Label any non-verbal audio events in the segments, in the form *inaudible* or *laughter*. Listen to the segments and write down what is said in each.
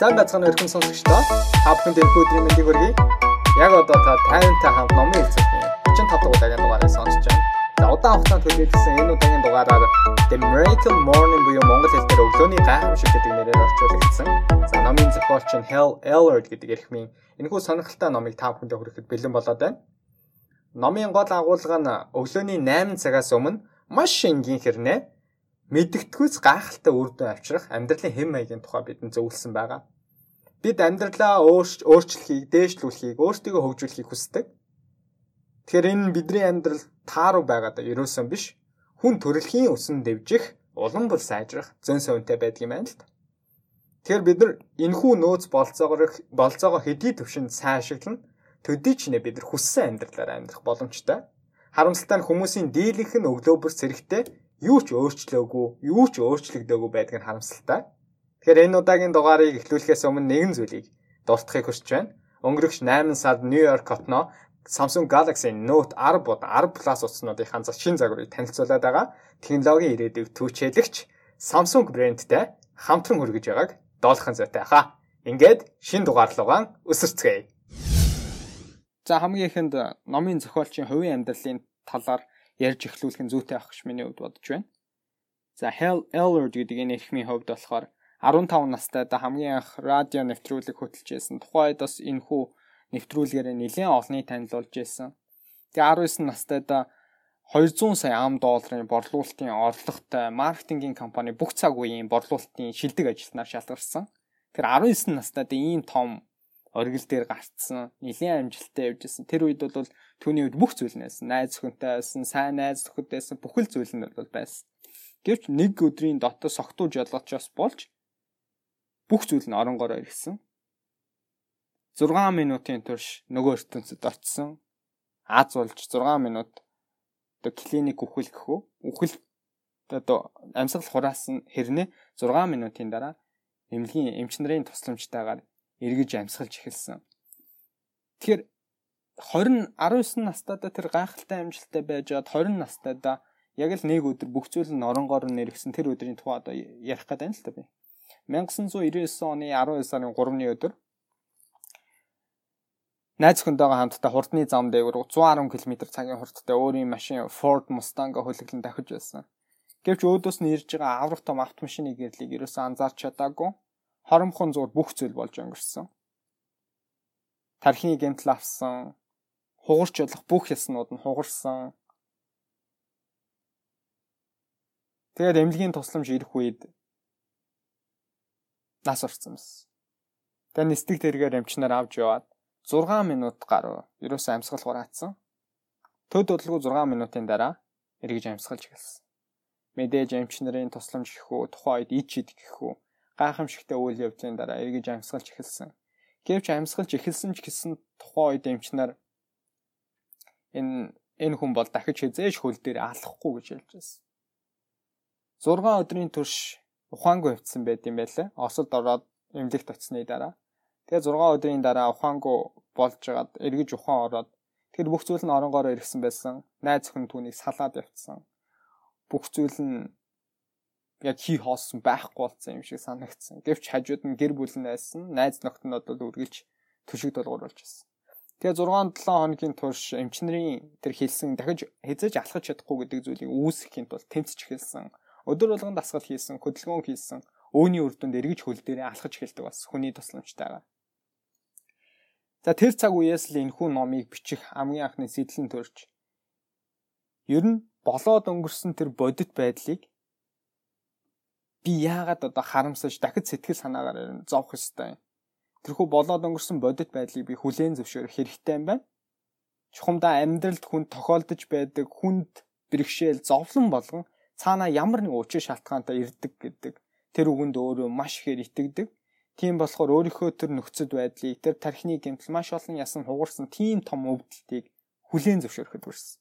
Сайн бацхан өрхөн сонсогчдоо та бүхэнд энэ өдрийн мэндийг хүргэе. Яг одоо та тайвантай хамт номын хэлцээний 35 дугаар удаагийн дугаарыг сонсож байна. За удаан хугацаанд төлөвлөсөн энэ удаагийн дугаараар The Miracle Morning буюу монгол хэлээр өглөөний гайхамшиг гэдэг нэрээр орчуулагдсан. За номын зохиолч нь Hal Elrod гэдэг эрхмийн энэхүү сонирхолтой номыг та бүхэндээ хүрэхэд бэлэн болоод байна. Номын гол агуулга нь өглөөний 8 цагаас өмнө маш энгийн хэрнээ мэдгэдгүйс гайхалтай үр дүн авчрах амьдралын хэм маягийн тухай бидэнд зөвлөсөн байгаа. Бид амьдралаа өөрчлөхийг, дээшлүүлэхийг, өөртөө хөгжүүлэхийг хүсдэг. Тэгэхээр энэ бидний амьдрал тааруу байгаадаа ерөөсөн биш. Хүн төрөлхийн өсөн дэвжих, улам бүр сайжрах зөн совинтай байдаг юм байна л та. Тэгэхээр бид нар энхүү нөөц болцоогоор болцоогоо хэдий төвшөнд сайн ашиглана. Төдий ч нэ бид нар хүссэн амьдралаар амьдрах боломжтой. Харамсалтай нь хүмүүсийн дийлэнх нь өглөө бүр зэрэгтэй юу ч өөрчлөөгүй, юу ч өөрчлөгдөөгүй байдаг нь харамсалтай. Тэгэхээр энэ удаагийн дугаарыг эхлүүлэхээс өмнө нэгэн зүйлийг дуртахыг хүсэж байна. Өнгөрөх 8 сард Нью-Йорк хотноо Samsung Galaxy Note 10 бод 10 Plus утаснуудын шин загварыг танилцуулаад байгаа. Технологийн ирээдүйг түүчээлэгч Samsung брэндтэй хамтран хүргэж байгааг доолхон зүйтэй хаа. Ингээд шин дугаар руугаан өсөрцгээе. За хамгийн ихэнд номын зохиолчийн хувийн амьдралын талаар ярьж эхлүүлэх нь зүйтэй авах гэж миний хувьд бодож байна. За Hell Elrod гэдэг энэ эрхмийн хувьд болохоор 15 настайдаа хамгийн анх радио нэвтрүүлэг хөтлөжсэн. Тухайд бас энэ хүү нэвтрүүлгээр нэлээд олныг танилцуулж байсан. Тэгээ 19 настайдаа 200 сая ам долларын борлуулалтын орлоготой маркетингийн компани бүх цаг үеийн борлуулалтын шилдэг ажилтнаар шалгарсан. Тэр 19 настайдаа ийм том оргил дээр гарцсан, нэлийн амжилттай явжсэн. Тэр үед бол түүний үед бүх зүйл нээсэн. Найз өхөнтэй байсан, сайн найз нөхөд байсан, бүхэл зүйл нь бол байсан. Гэвч нэг өдрийн дотор согтууж ялгачаас болж бүх зүйл нь оронгороо ирсэн. 6 минутын турш нөгөө ертөнцид очсон. Аз болж 6 минут одоо клиник үхэл гэхүү. Үхэл одоо амьсгал хураас нь хэрнээ 6 минутын дараа эмнэлгийн эмч нарын тусламжтайгаар эргэж амьсгалж эхэлсэн. Тэгэхээр 20 19 настайдаа тэр гайхалтай амжилттай байжгаад 20 настайдаа яг л нэг өдөр бүх зүйл нь оронгоор нэрвсэн тэр өдрийн тухай одоо ярих гэдэг юм л та би. 1999 оны 12 сарын 3-ны өдөр найз хүнтэйгээ хамтдаа хурдны зам дээгүүр 110 км цагийн хурдтай өөрийн машин Ford Mustang-а хөлөглөн дахиж байсан. Гэвч өөдөөс нь ирж байгаа аврах том автомашины гэрлийг ерөөсөө анзаарч чадаагүй хоромхон зур бүх зүйл болж өнгөрсөн. Тархины гэмтэл авсан, хугарч болох бүх яснууд нь хугарсан. Тэгээд эмнэлгийн тусламж ирэх үед нас орсон байсан. Тэгээд нисдэг тэргээр эмчнэр авч яваад 6 минут гаруй ерөөсөө амьсгал хураацсан. Төд бодлого 6 минутын дараа эргэж амьсгалж эхэлсэн. Мэдээж эмчнэрийн тусламж гэхүү тухайн үед ид шид гэхүү гайхамшигтай үйл явдлын дараа эргэж амьсгалж эхэлсэн. Гэвч амьсгалж эхэлсэн ч гэсэн тухайн үед эмчнэр энэ энэ хүн бол дахиж хизээш хөл дээр алахгүй гэж хэлж байсан. 6 өдрийн турш ухаангүй хөвцсөн байт юм байлаа. Осолд ороод эмнэлэгт очсны дараа. Тэгээ 6 өдрийн дараа ухаангүй болж жагаад эргэж ухаан ороод тэр бүх зүйл нь оронгоор ирсэн байсан. Найз хүн түүнийг салаад явцсан. Бүх зүйл нь яг хий хоосон байхгүй болсон юм шиг санагдсан. Гэвч хажууд нь гэр бүл нь байсан. Найз нөхдөд бол үргэлж төшиг долгууруулж байсан. Тэгээ 6 7 хоногийн турш эмчнэрийн тэр хэлсэн дахиж хязгаарч алхаж чадахгүй гэдэг зүйлийг үүсгэхийн тулд тэмцэж эхэлсэн. Өдөр болгон дасгал хийсэн, хөдөлгөөн хийсэн. Өөний үр дүнд эргэж хөл дээрээ алхаж эхэлдэг бас хүний тусламжтайгаар. За тэр цаг үеэс л энэ хүн номыг бичих хамгийн анхны сэтлэн төрж ер нь болоод өнгөрсөн тэр бодит байдлыг би яагаад одоо харамсаж дахид сэтгэл санаагаар зовх ёстой юм. Тэрхүү болоод өнгөрсөн бодит байдлыг би хүлээн зөвшөөрөх хэрэгтэй юм байна. Чухамдаа амьдралд хүн тохиолдож байдаг хүнд бэрхшээл зовлон болгон цаана ямар нэг учир шалтгаантай ирдэг гэдэг тэр үгэнд өөрөө маш ихээр итгэдэг. Тийм болохоор өөрийнхөө тэр нөхцөл байдлыг тэр тархины гэмтэл маш олон ясан хугарсан тийм том өвдөлтийг хүлээн зөвшөөрөхөд хүрсэн.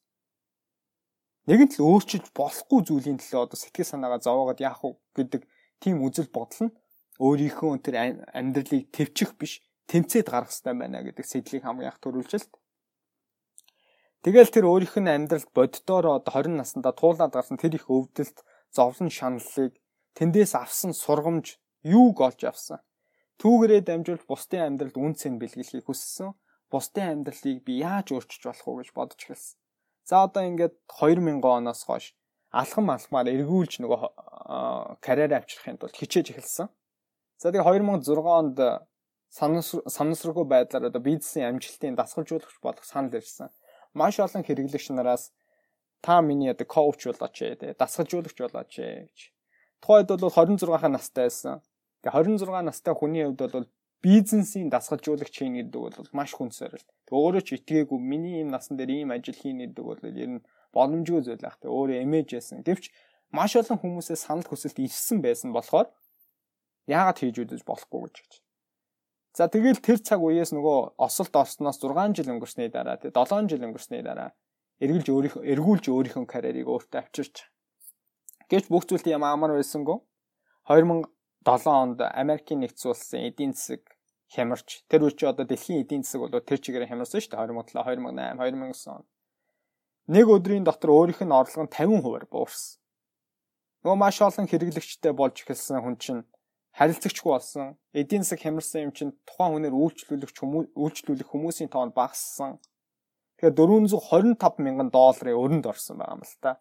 Нэгэнт л өөрчилж болохгүй зүйлийн төлөө одоо сэтгэл санаагаа зовоогод яах вэ гэдэг тийм үзэл бодол нь өөрийнхөө тэр амьдралыг төвчих биш тэмцээд гарах хэрэгтэй байна гэдэг сэтлийг хамгийн их төрүүлжилт. Тэгэл тэр өөрийнх нь амьдралд боддоор одоо 20 наснда туулаад гарсан тэр их өвдөлт, зовлон шаналлыг тэндээс авсан сургамж юуг олж авсан. түүгээрээ дамжуулж бусдын амьдралд үнцэн бэлгэлхийг хүссэн. Бусдын амьдралыг би яаж өөрчилж болох вэ гэж бодож эхэлсэн. За одоо ингээд 2000 оноос хойш алхам алхмаар эргүүлж нөгөө карьер авчрахын тулд хичээж эхэлсэн. За тэгээ 2006 онд санамсаргүй байдлаар одоо бизнесийн амжилтын дасгалжуулагч болох санал ирсэн. Маш олон хэрэглэгч нараас та миний одоо коуч болооч ээ, дасгалжуулагч болооч ээ гэж. Тухайд бол 26 настай байсан. Тэгээ 26 настай хүний хувьд бол бизнесийн дасгалжуулагч хийн гэдэг бол маш хүн сорилт. Тэг өөрөө ч итгээгүй миний ийм насан дээр ийм ажил хийн гэдэг бол ер нь боломжгүй зүйл ах. Тэг өөрөө эмээж байсан. Гэвч маш олон хүмүүсээ санал хүсэлт ивсэн байсан болохоор яагаад хийж үзэж болохгүй гэж. За тэгэл тэр цаг үеэс нөгөө осолд орсноос 6 жил өнгөрсний дараа тий 7 жил өнгөрсний дараа эргэлж өөрийнхөө эргүүлж өөрийнхөө карьерийг өөртөө авчирч. Гэвч бүх зүйлт юм амар байсангүй 2007 онд Америкийн нэгдсэн улсын эдийн засаг хямарч тэр үе чи одоо дэлхийн эдийн засаг бол тэр чигээр хямарсан шүү дээ 2007 2008 2009 он. Нэг өдрийн дотор өөрийнх нь орлого нь 50% буурсан. Нөгөө маш олон хэрэглэгчтэй болж эхэлсэн хүн чинь харилцагчгүй болсон. Эдийн засаг хямарсан юм чинь тухайн хүнээр үйлчлүүлэх үйлчлүүлэх хүмүүсийн тоон багассан. Тэгэхээр 425 мянган долларын өрөнд орсон байгаа юм л та.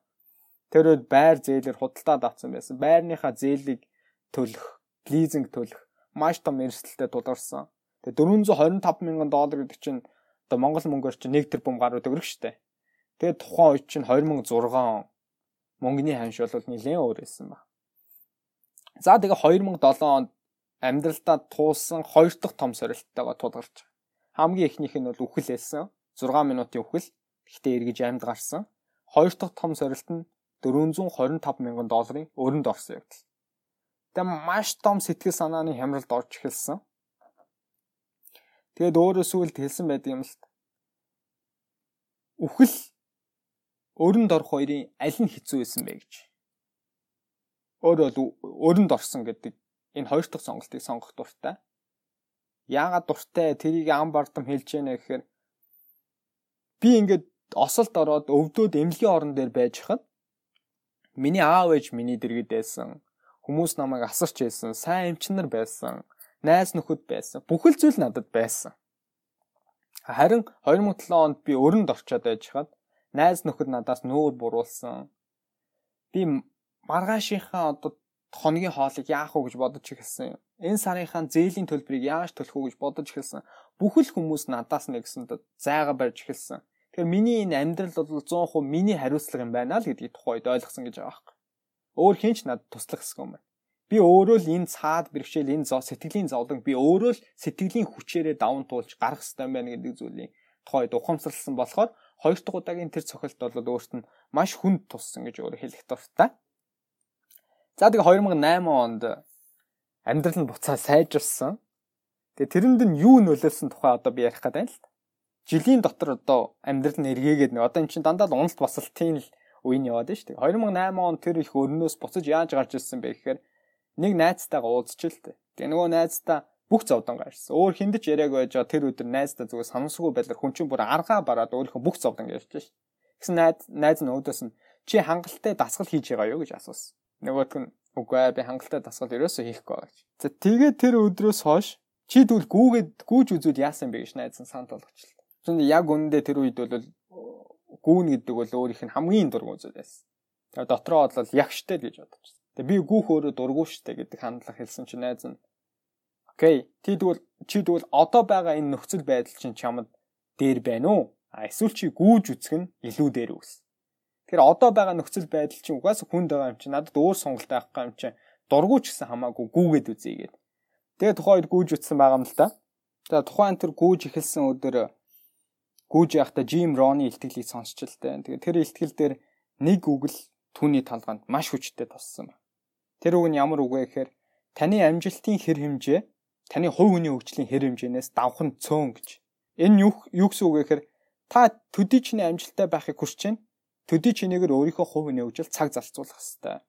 Тэр үед байр зээлэр худалдаад авсан байсан. Байрныхаа зээлийг төлөх, лизинг төлөх маш том эрсдэлтэй тулгарсан. Тэгээ 425 мянган доллар гэдэг чинь одоо Монгол мөнгөөр чинь 1 тэрбум гаруй төгрөг штэ. Тэгээ тухайн үед чинь 2006 он мөнгөний ханш бол нэлээд өөр байсан ба. За тэгээ 2007 онд амьдралдаа туулсан хоёр дахь том сорилттойгоо тулгарч байгаа. Хамгийн эхнийх нь бол үхэл байсан. 6 минутын үхэл. Гэхдээ эргэж амьд гарсан. Хоёр дахь том сорилт нь 425 мянган долларын өрөнд орсон явдал. Тэгээ маш том сэтгэл санааны хямралд орж эхэлсэн. Тэгээд өөрөө сүулт хэлсэн байдаг юм л та. Үхэл өрөнд орох хоёрын аль нь хэцүү байсан бэ гэж өөрөө л өрөнд орсон гэдэг энэ хоёр дахь сонголтыг сонгох дуртай. Яагаад дуртай тэрийг ам бардам хэлж яана гэхээр би ингээд осолд ороод өвдөөд эмнэлгийн орон дээр байж хад миний аав ээж миний дэргэд байсан хүмүүс намайг асарч байсан сайн эмчнэр байсан найз нөхөд байсан бүхэл зүйл надад байсан харин 2007 онд би өрөнд орчоод байж хад найз нөхөд надаас нүүр буруулсан би маргаашийнхаа одоо хоногийн хоолыг яах вэ гэж бодож эхэлсэн юм. Энэ сарынхаа зээлийн төлбөрийг яаж төлөх вэ гэж бодож эхэлсэн. Бүхэл хүмүүс надаас нэгсэнд зайга барьж эхэлсэн. Тэгэхээр миний энэ амьдрал бол 100% миний хариуцлага юм байна л гэдгийг тухайд ойлгосон гэж байгаа байхгүй. Өөр хинч надад туслах хэсэг юм байна. Би өөрөө л энэ цаад бэрхшээл энэ зов сэтгэлийн зовлон би өөрөө л сэтгэлийн хүчээрээ даван туулж гарах хэрэгтэй юм байна гэдэг зүйлийг тухайд ухамсарласан болохоор хоёр дахь удаагийн тэр цохилт бол өөрт нь маш хүнд туссан гэж өөрөө хэлэх дуртай. За тэгээ 2008 онд амьдрал нь буцаа сайжирсан. Тэгээ тэрэнд нь юу нөлөөлсөн тухай одоо би ярих гэдэг юм л. Жилийн дотор одоо амьдрал нь эргээгээд нэг одоо эн чинь дандаа уналт басалтын л үеийн яваад шүү дээ. 2008 он тэр их өрнөөс буцаж яаж гарч ирсэн бэ гэхээр нэг найзтайгаа уулзч л дээ. Тэгээ нөгөө найзтаа бүх зовдон гарсан. Өөр хиндэж яриаг байж тэр өдөр найзтаа зүгээр санамсаргүй байдлаар хүн чинь бүр аргаа бараад өөрийнхөө бүх зовдон ярьж шээ. Тэгсэн найз найз нь өөдөөс нь чи хангалттай дасгал хийж байгаа юу гэж асуусан нөгөөтг нь үгүй ээ би хангалттай дасгал ерөөсөө хийхгүй байгаа гэж. За тэгээд тэр өдрөөс хойш чи тэгвэл гүүгээд гүүж үзвэл яасан бэ гэж найзан санд болгочлаа. Тэнд яг үнэндээ тэр үед бол гүүн гэдэг бол өөрийнх нь хамгийн дургуй зүйл байсан. Тэгээд дотроо бодлол ягштай гэж бодож. Тэгээд би гүүх өөрөө дургуй штэ гэдэг хандлага хэлсэн чи найз нь Окей. Ти тэгвэл чи тэгвэл одоо байгаа энэ нөхцөл байдал чинь чамд дээр байна уу? А эсвэл чи гүүж үцэх нь илүү дээр үс. Тэгэхээр одоо байгаа нөхцөл байдал чинь угаасаа хүнд байгаа юм чинь надад өөр сонголт байхгүй юм чинь дургуй ч гэсэн хамаагүй гүүгээд үзье гээд. Тэгээ тухайд гүүж утсан байгаа юм л та. За тухайн тэр гүүж эхэлсэн өдөр гүүж явахдаа Jim Rohn-ы ихтгэлийг сонсч л дээ. Тэгээ тэр ихтгэл дээр нэг үг л түүний талгаанд маш хүчтэй туссан байна. Тэр үг нь ямар үг вэ гэхээр таны амжилтын хэр хэмжээ таны хувь хүний хөгжлийн хэр хэмжээнээс давхан цөөн гэж. Энэ юу юу гэсэн үг вэ гэхээр та төдий чиний амжилттай байхыг хүсэж байна төдий чинээгээр өөрийнхөө хувь нөөжл цаг зарцуулах хэрэгтэй.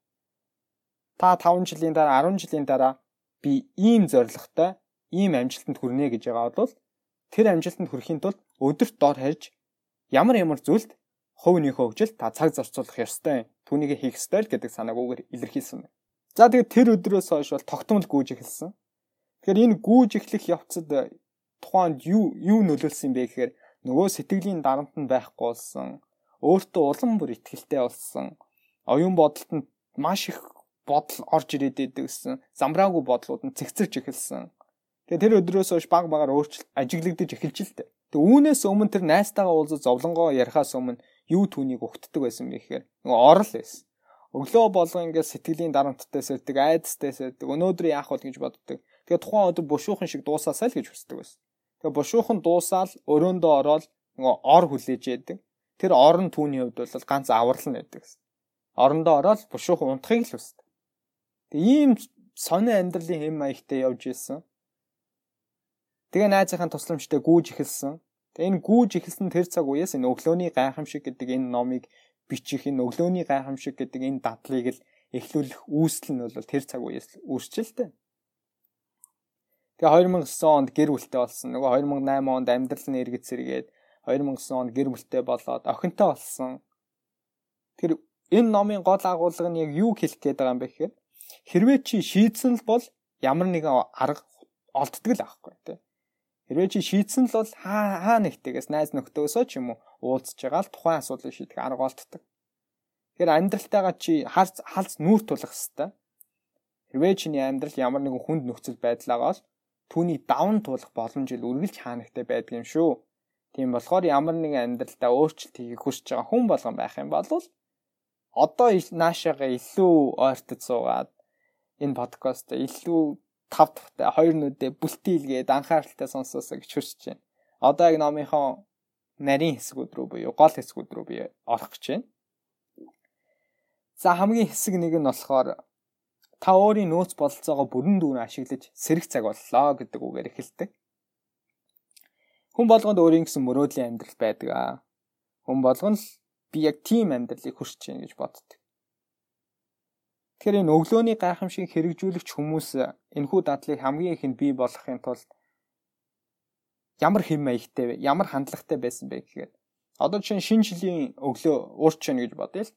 Та 5 жилийн дараа 10 жилийн дараа би ийм зорилготой ийм амжилтанд хүрнэ гэж байгаа бол тэр амжилтанд хүрэхийн тулд өдөрт дор харж ямар ямар зүйлд хувийнхөө хөгжил та цаг зарцуулах ёстой. Түүнийг хийх ёстой л гэдэг санааг үгээр илэрхийлсэн байна. За тэгээд тэр өдрөөс хойш бол тогтмол гүйж эхэлсэн. Тэгэхээр энэ гүүж эхлэх явцад тухайд юу юу нөлөөлсөн бэ гэхээр нөгөө сэтгэлийн дарамт нь байхгүй болсон. Өөртөө улам бүр ихтгэлтэй болсон. Оюун бодолд нь маш их бодол орж ирээд байдаг гэсэн. Замбраагүй бодлууд нь цэгцэрч эхэлсэн. Тэгээ тэр өдрөөс хойш баг багаар өөрчлөлт ажиглагдаж эхэлж л дээ. Тэгээ үүнээс өмнө тэр найстайгаа уулзаж зовлонгоо ярихаас өмнө юу түүнийг угтдаг байсан бэ гэхээр нөгөө орол байсан. Өглөө болго ингээд сэтгэлийн дарамттай сэрдэг, айдастай сэрдэг. Өнөөдөр яах вэ гэж боддог. Тэгээ тухайн өдөр бушуухан шиг дуусаасаа л гэж хүсдэг байсан. Тэгээ бушуухан дуусаал өрөөндөө ороод нөгөө ор хүлээж яадаг. Тэр орон түүний хувьд бол ганц аврал нь байдаг гэсэн. Орондоо ороод бушуухан унтахыг л хүсдэг. Тэгээ ийм сонио амьдралын хэм маягтай явж исэн. Тэгээ найзынхаа тусламжтай гүүж эхэлсэн. Тэгээ энэ гүүж эхэлсэн тэр цаг үеэс энэ өглөөний гайхамшиг гэдэг энэ номыг бичих энэ өглөөний гайхамшиг гэдэг энэ дадлыг л эхлүүлэх үүсэл нь бол тэр цаг үеэс үрчилтэй. Тэгээ 2009 онд гэр бүлтэй болсон. Нөгөө 2008 онд амьдрал нь эргэж сэргээд 2009 онд гэр бүлтэй болоод охинтой болсон. Тэр энэ номын гол агуулга нь яг юу хэлэх гээд байгаа юм бэ гэхээр хэрвээ чи шийдсэн л бол ямар нэгэн арга олддог л аахгүй тий. Хэрвээ чи шийдсэн л бол хаа хаа нэгтээс найз нөхдөсөө ч юм уу уулзж байгаа л тухайн асуудлыг шийдэх арга олддог. Тэгэхээр амьдралтайгаа чи халз халз нүүр тулах хэвээр. Хэрвээ чиний амьдрал ямар нэгэн хүнд нөхцөл байдлаагаа л түүний даван туулах боломж ил үргэлж хаанагтай байдаг юм шүү. Тийм болохоор ямар нэгэн амьдралдаа өөрчлөлт хийх хүсэж байгаа хүн болгон байх юм бол одоо наашаага илүү ойртож суугаад энэ подкаст илүү тав дахьтай хоёр нүдээ бүлтийлгээд анхааралтай сонсоосоо гэж хүсэж байна. Одоо яг номынхон нарийн хэсгүүд рүү буюу гол хэсгүүд рүү би орох гэж байна. За хамгийн хэсэг нэг нь болохоор та өөрийн нөөц бололцоогоо бүрэн дүүрэн ашиглаж сэрэг цаг боллоо гэдэг үгээр эхэлдэг. Хүн болгонд өөрийн гэсэн мөрөөдлийн амьдрал байдаг аа. Хүн болгон л би яг тийм амьдралыг хүсэж байна гэж боддог. Тэгэхээр энэ өглөөний гайхамшиг хэрэгжүүлэгч хүмүүс энэхүү дадлыг хамгийн ихэнд бий болгохын тулд ямар хэм маягтай вэ? Ямар хандлагатай байсан бэ гэхээр одоо чинь шинэ жилийн өглөө уурч байна гэж бодъё л.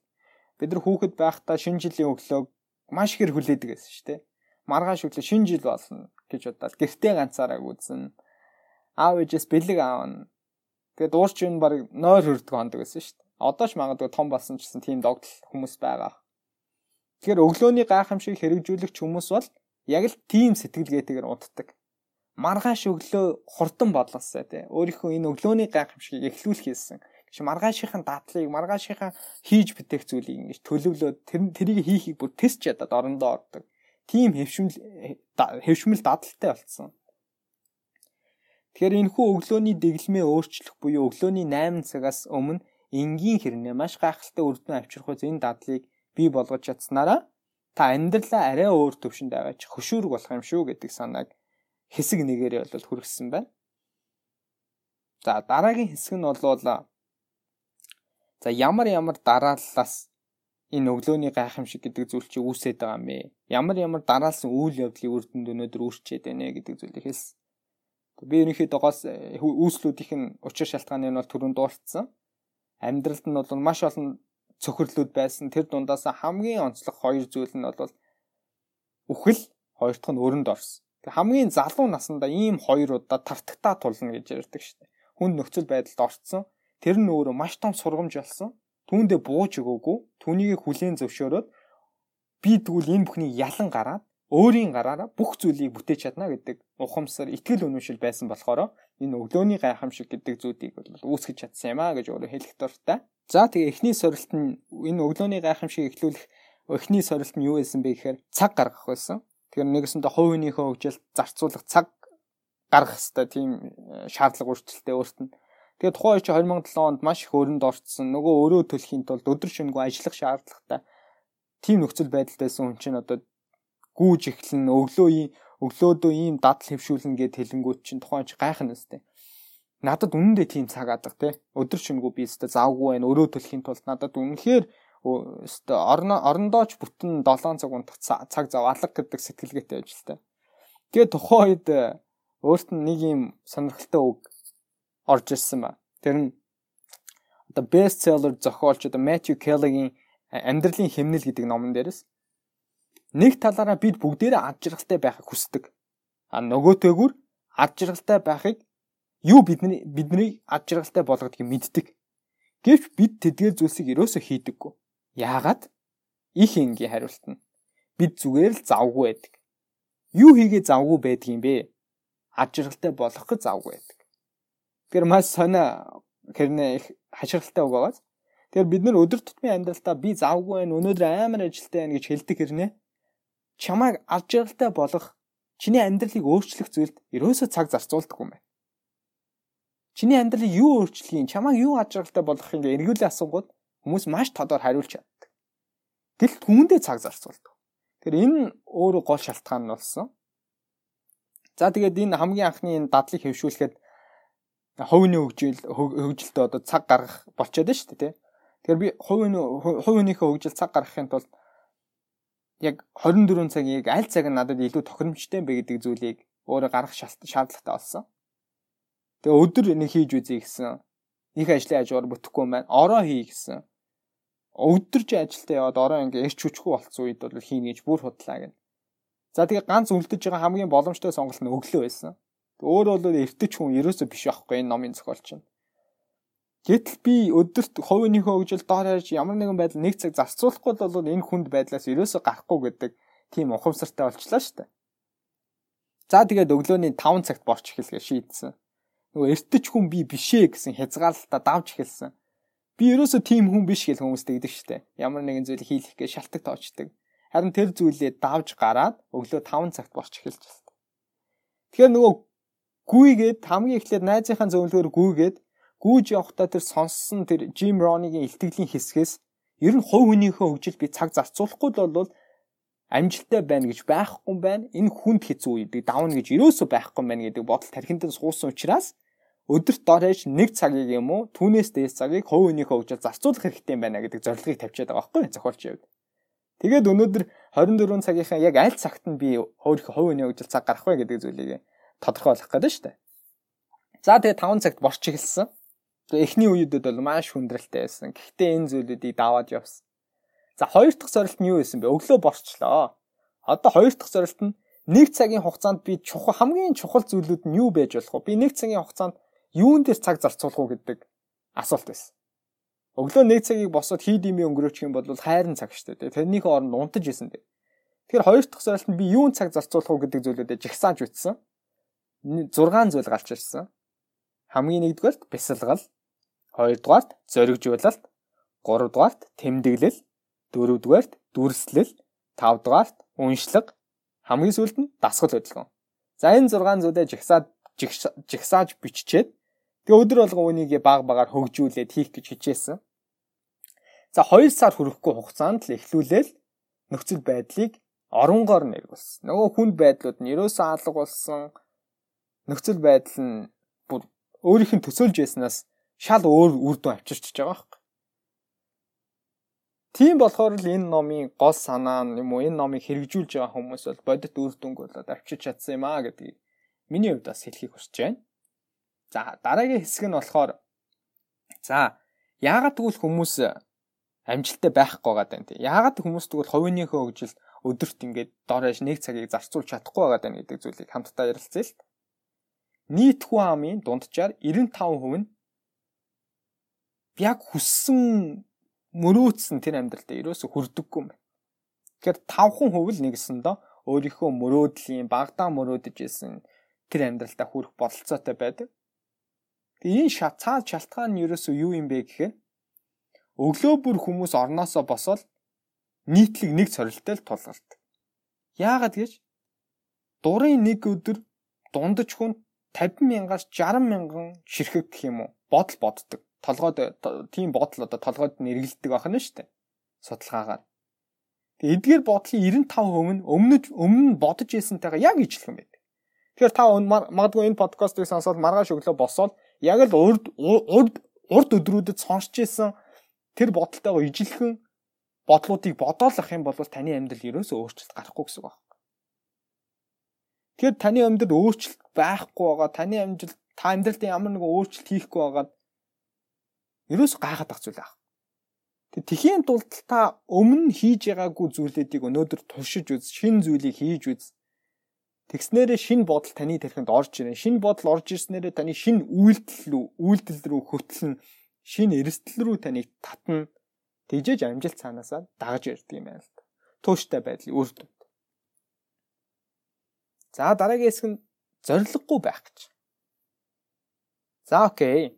Бид нар хүүхэд байхдаа шинэ жилийн өглөөг маш их хүлээдэг гэсэн шүү дээ. Маргааш өглөө шинэ жил болно гэж бодоод гэртээ ганцаараа үзэн аав ээжээс бэлэг аавна. Тэгээд уурч нь баг нойр хөрдөг хондог гэсэн шүү дээ. Одоо ч магадгүй том болсон ч гэсэн тийм догдол хүмүүс байгаа. Тэгэхээр өглөөний гайхамшиг хэрэгжүүлэгч хүмүүс бол яг л тийм сэтгэлгээтэйгээр унтдаг. Маргааш өглөө хурдан бодлосоо тий. Өөрийнхөө энэ өглөөний гайхамшигыг эхлүүлэх хийсэн. Гэж маргаашийнхын дадлыг, маргаашийнхаа хийж бүтээх зүйлийг ингэж төлөвлөөд тэр тэрийг хийхийг бүр тест чадаад орондоо ордог. Тийм хэвшмэл хэвшмэл дадалтай болсон. Тэгэхээр энэ хүү өглөөний дэглэмээ өөрчлөх буюу өглөөний 8 цагаас өмнө энгийн хэрнээ маш гайхалтай үр дүн авчрах үз энэ дадлыг бий болгож чадсанараа та амьдралаа арай өөр төвшөнд аваач хөшүүрэг болох юм шүү гэдэг санааг хэсэг нэгээрээ бол хүргэсэн байна. За дараагийн хэсэг нь бол за ямар ямар дарааллаас энэ өглөөний гайхамшиг гэдэг зүйл чи үүсээд байгаа юм бэ? Ямар ямар дараалсан үйл явдлын үр дүнд өнөөдөр үүсчээд байна гэдэг зүйлийг хэлсэн. Би ерөнхийдөө гол үүслүүдийнх нь учир шалтгааны нь бол түрүүнд дууссан. Амьдралд нь бол маш олон цөхрлүүд байсан. Тэр дундаас хамгийн онцлог хоёр зүйл нь бол үхэл, хоёр дахь нь өрөнд орсон. Тэг хамгийн залуу насндаа ийм хоёр удаа тартагтаа тулна гэж ярьдаг шүү дээ. Хүн нөхцөл байдалд орцсон. Тэр нь өөрөө маш том сургамж болсон. Түүндээ бууж өгөөгүй. Түүнийг хүлээн зөвшөөрөөд би тэгвэл энэ бүхний ялан гараад өөрийн гараараа бүх зүйлийг бүтээж чадна гэдэг ухамсар итгэл үнэмшил байсан болохоор энэ өглөөний гайхамшиг гэдэг зүйлийг бол үүсгэж чадсан юм а гэж өөрөө хэлэх дуртай. За тэгээ эхний сорилт нь энэ өглөөний гайхамшиг эхлүүлэх эхний сорилт нь юу байсан бэ гэхээр цаг гаргах байсан. Тэгэхээр нэгэсэндээ хувийнхөө хөгжил зарцуулах цаг гаргах хэвээр тийм э, шаардлага өөрчлөлттэй өөрт нь. Тэгээ тухайн үе чи 2007 онд маш их өрөнд орцсон. Нөгөө өрөө төлөхийн тулд өдөр шөнөгүй ажиллах шаардлагатай тийм нөхцөл байдалдайсэн хүн чинь одоо гүүж эхлэн өглөөийн өглөөдөө ийм дадал хэвшүүлнэ гэд хэлэнгүүт чинь тухайн чи гайхна өстэй надад үнэндээ тийм цаг адаг те өдөр шингүү би өстө завгүй байна өрөө төлөхийн тулд надад үнэхээр өстө орондооч бүтэн 7 цаг унтах цаг зав алга гэдэг сэтгэлгээтэй ажилтай. Тэгээ тухайн үед э, өөрт нь нэг юм сонирхолтой үг орж ирсэн ба. Тэр нь одоо бестселлер зохиолч одоо Matthew Kelly-гийн амьдралын хэмнэл гэдэг номон дээрээс нэг талаараа бид бүгдээрээ ад жаргалтай байхыг хүсдэг. А нөгөөтэйгүр ад жаргалтай байхыг юу бидний бидний ад жаргалтай болгодгийг мэддэг. Гэвч бид тэдгээр зүйлсийг ерөөсөө хийдэггүй. Яагаад? Их энгийн хариулт нь бид зүгээр л завгүй байдаг. Юу хийгээ завгүй байдгийм бэ? Ад жаргалтай болох гэж завгүй байдаг. Тэр маш сонио хэрнээ их хаширалтай үг байгааз. Тэгэхээр бид нар өдөр тутмын амьдралдаа би завгүй байна, өнөөдөр амар ажилтай байна гэж хэлдэг хэрнээ чамайг ад жаргалтай болох чиний амьдралыг өөрчлөх зүйлд ерөөсөө цаг зарцуулдаггүй юм байна. Чиний амьдралыг юу өөрчлөхийн, чамайг юу ад жаргалтай болгохын гэ эргүүлээ асуугууд хүмүүс маш тодор хариулж чаддаг. Гэтэл түүндээ цаг зарцуулдаг. Тэгэхээр энэ өөрөө гол шалтгаан нь болсон. За тэгээд энэ хамгийн анхны энэ дадлыг хэвшүүлэхэд хувийн хөгжил хөгжилдөө одоо цаг гаргах болчиход байна шүү дээ. Тэгэхээр би хувийн хувийнхээ хөгжил цаг гаргахын тулд яг 24 цагийг аль цаг нь надад илүү тохиромжтой бэ гэдэг зүйлийг өөрөө гаргах шаардлагатай болсон. Тэгээ өдөр нэг хийж үзье гэсэн. Их ажлын хажуугаар бүтэхгүй маань ороо хий гэсэн. Өдөрж ажилдаа яваад ороо ингээ эрч хүчгүй болцсон үед бол хийнэ гэж бүр худлаа гэнэ. За тэгээ ганц үлдэж байгаа хамгийн боломжтой сонголт нь өглөө байсан. Өөрөө бол эртэж хүн ерөөсөө биш байхгүй энэ номын зохиолч нь. Гэтэл би өдөрт хувийнхөө хөгжил доор харж ямар нэгэн байдал нэг цаг зарцуулахгүй бол энэ хүнд байдлаас ерөөсө гарахгүй гэдэг тийм ухамсартай болчлаа шүү дээ. За тэгээд өглөөний 5 цагт борч эхэлгээ шийдсэн. Нөгөө эртэж хүн би бишээ гэсэн хязгаарлалтаа давж эхэлсэн. Би ерөөсө тийм хүн биш гэж хүмүүс тэгдэг шүү дээ. Ямар нэгэн зүйл хийх гэж шалтак тоочдөг. Харин тэр зүйлээ давж гараад өглөө 5 цагт борч эхэлж байна. Тэгэхээр нөгөө гүйгээд хамгийн эхлээд найзынхаа зөвлөгөөр гүйгээд гүйж явахдаа тэр сонссон тэр Jim Rohn-ийн илтгэлийн хэсгээс ер нь хувь хүнийхээ хөгжил би цаг зарцуулахгүй л бол амжилттай байна гэж байхгүй байна. Энэ хүнд хэцүү үе давна гэж ерөөсөө байхгүй байна гэдэг бодол тархинд суусан учраас өдөрт дор хаяж нэг цагийг юм уу түүнээс дээс цагийг хувь хүнийхээ хөгжил зарцуулах хэрэгтэй байна гэдэг зорилгыг тавьчихад байгаа байхгүй зохиолч явд. Тэгээд өнөөдөр 24 цагийнхаа яг аль цагт нь би өөрийнхөө хувь хүний хөгжил цаг гарах вэ гэдэг зүйлийг тодорхойлох гэдэг нь шүү дээ. За тэгээд 5 цагт борч эхэлсэн. Эхний үеүүдэд бол маш хүндрэлтэй байсан. Гэхдээ энэ зүйлүүдийг даваад явсан. За хоёр дахь зорилт нь юу байсан бэ? Өглөө борчлоо. Одоо хоёр дахь зорилт нь нэг цагийн хугацаанд би чухал хамгийн чухал зүйлүүд нь юу байж болох вэ? Би нэг цагийн хугацаанд юун дээр цаг зарцуулах уу гэдэг асуулт байсан. Өглөө нэг цагийг босоод хий дими өнгөрөөчих юм бол хайрын цаг шүү дээ. Тэрнийхээ оронд унтаж исэн дээ. Тэгэхээр хоёр дахь зорилт нь би юун цаг зарцуулах уу гэдэг зүйлүүдэд жигсааж үтсэн. 6 зүйл гарч ирсэн. Хамгийн нэгдүгээрт бясалгал, хоёрдугаарт зоригжуулалт, гуравдугаарт тэмдэглэл, дөрөвдүгээрт дүрслэл, тавдугаарт уншлаг, хамгийн сүүлд нь дасгал хөдөлгөөн. За энэ 6 зүйлээ жигсаад жигсааж биччихэд тэгээ өдөр болгон үнийг баг багаар хөгжүүлээд хийх гэж хичээсэн. За 2 сар хүрэхгүй хугацаанд л эхлүүлээл нөхцөл байдлыг оронгоор нь эргүүлсэн. Нөгөө хүнд байдлууд нь ерөөсөө алга болсон. Нөхцөл байдал нь бүр өөрийнх нь төсөөлж байснаас шал өөр үр дүн авчирч байгаа байхгүй. Тийм болохоор л энэ номын гол санаа нь юм уу энэ номыг хэрэгжүүлж байгаа хүмүүс бол бодит үр дүнг болоод авчирч чадсан юм аа гэдгийг миний хувьд бас хэлхийг хүсэж байна. За дараагийн хэсэг нь болохоор за яагаад тэгвэл хүмүүс амжилттай байхгүй байгаа даа тийм. Яагаад хүмүүс тэгвэл хувийнхөө хөгжил өдөрт ингээд доорож нэг цагийг зарцуулж чадахгүй байгаа даа гэдэг зүйлийг хамтдаа ярилцъя л. Нийт хүн амын дунджаар 95% нь яг хүссэн мөрөөдсөн тэр амьдралдаа ерөөсө хүрдэггүй юм байна. Тэгэхээр 5% л нэгсэндээ өөрийнхөө мөрөөдлийн багадаа мөрөөдөж исэн тэр амьдралдаа хүрэх бололцоотой байдаг. Тэгээ энэ шатцаад шалтгаан нь ерөөсөө юу юм бэ гэхээр өглөө бүр хүмүүс орноосоо босоод нийтлэг нэг цорилттой л тулгалт. Яагаад гэж дурын нэг өдөр дундаж хүн 50 мянгаас 60 мянган ширхэг гэх юм уу бодол боддог. Толгойд тийм бодол одоо толгойд нэргэлдэг байх нь шүү дээ. Судалгаагаар. Тэгээ эдгээр бодлын 95% нь өмнө өмнө бодож ирсэнтэйгээ яг ижилхэн байдаг. Тэгэхээр та магадгүй энэ подкастыг сонсоод маргааш өглөө босоод яг л урд урд урд өдрүүдэд сонсч ирсэн тэр бодолтойгоо ижилхэн бодлуудыг бодоолох юм бол таны амьдрал ерөөсөө өөрчлөлт гарахгүй гэсэн үг байна. Тэгэхээр таны амьдрал өөрчлөлт байхгүй байгаа, таны амжилт та амьдралд ямар нэгэн өөрчлөлт хийхгүй байгаа ерөөс гайхаад ах зүйл аа. Тэг тэхийн тулд та өмнө хийж байгаагүй зүйлүүдийг өнөөдөр туршиж үз, шин зүйлийг хийж үз. Тэгснээрээ шин бодол таны тархинд орж ирэн. Шин бодол орж ирснээрээ таны шин үйлдэл рүү, үйлдэл рүү хөтлөн шин эрсдэл рүү таныг татна. Тэгжээж амжилт цаанаасаа дагаж ирдэг юм байна л да. Тууштай байдлын үр дүнд. За дараагийн хэсэг нь зориггүй байх гэж. За окей.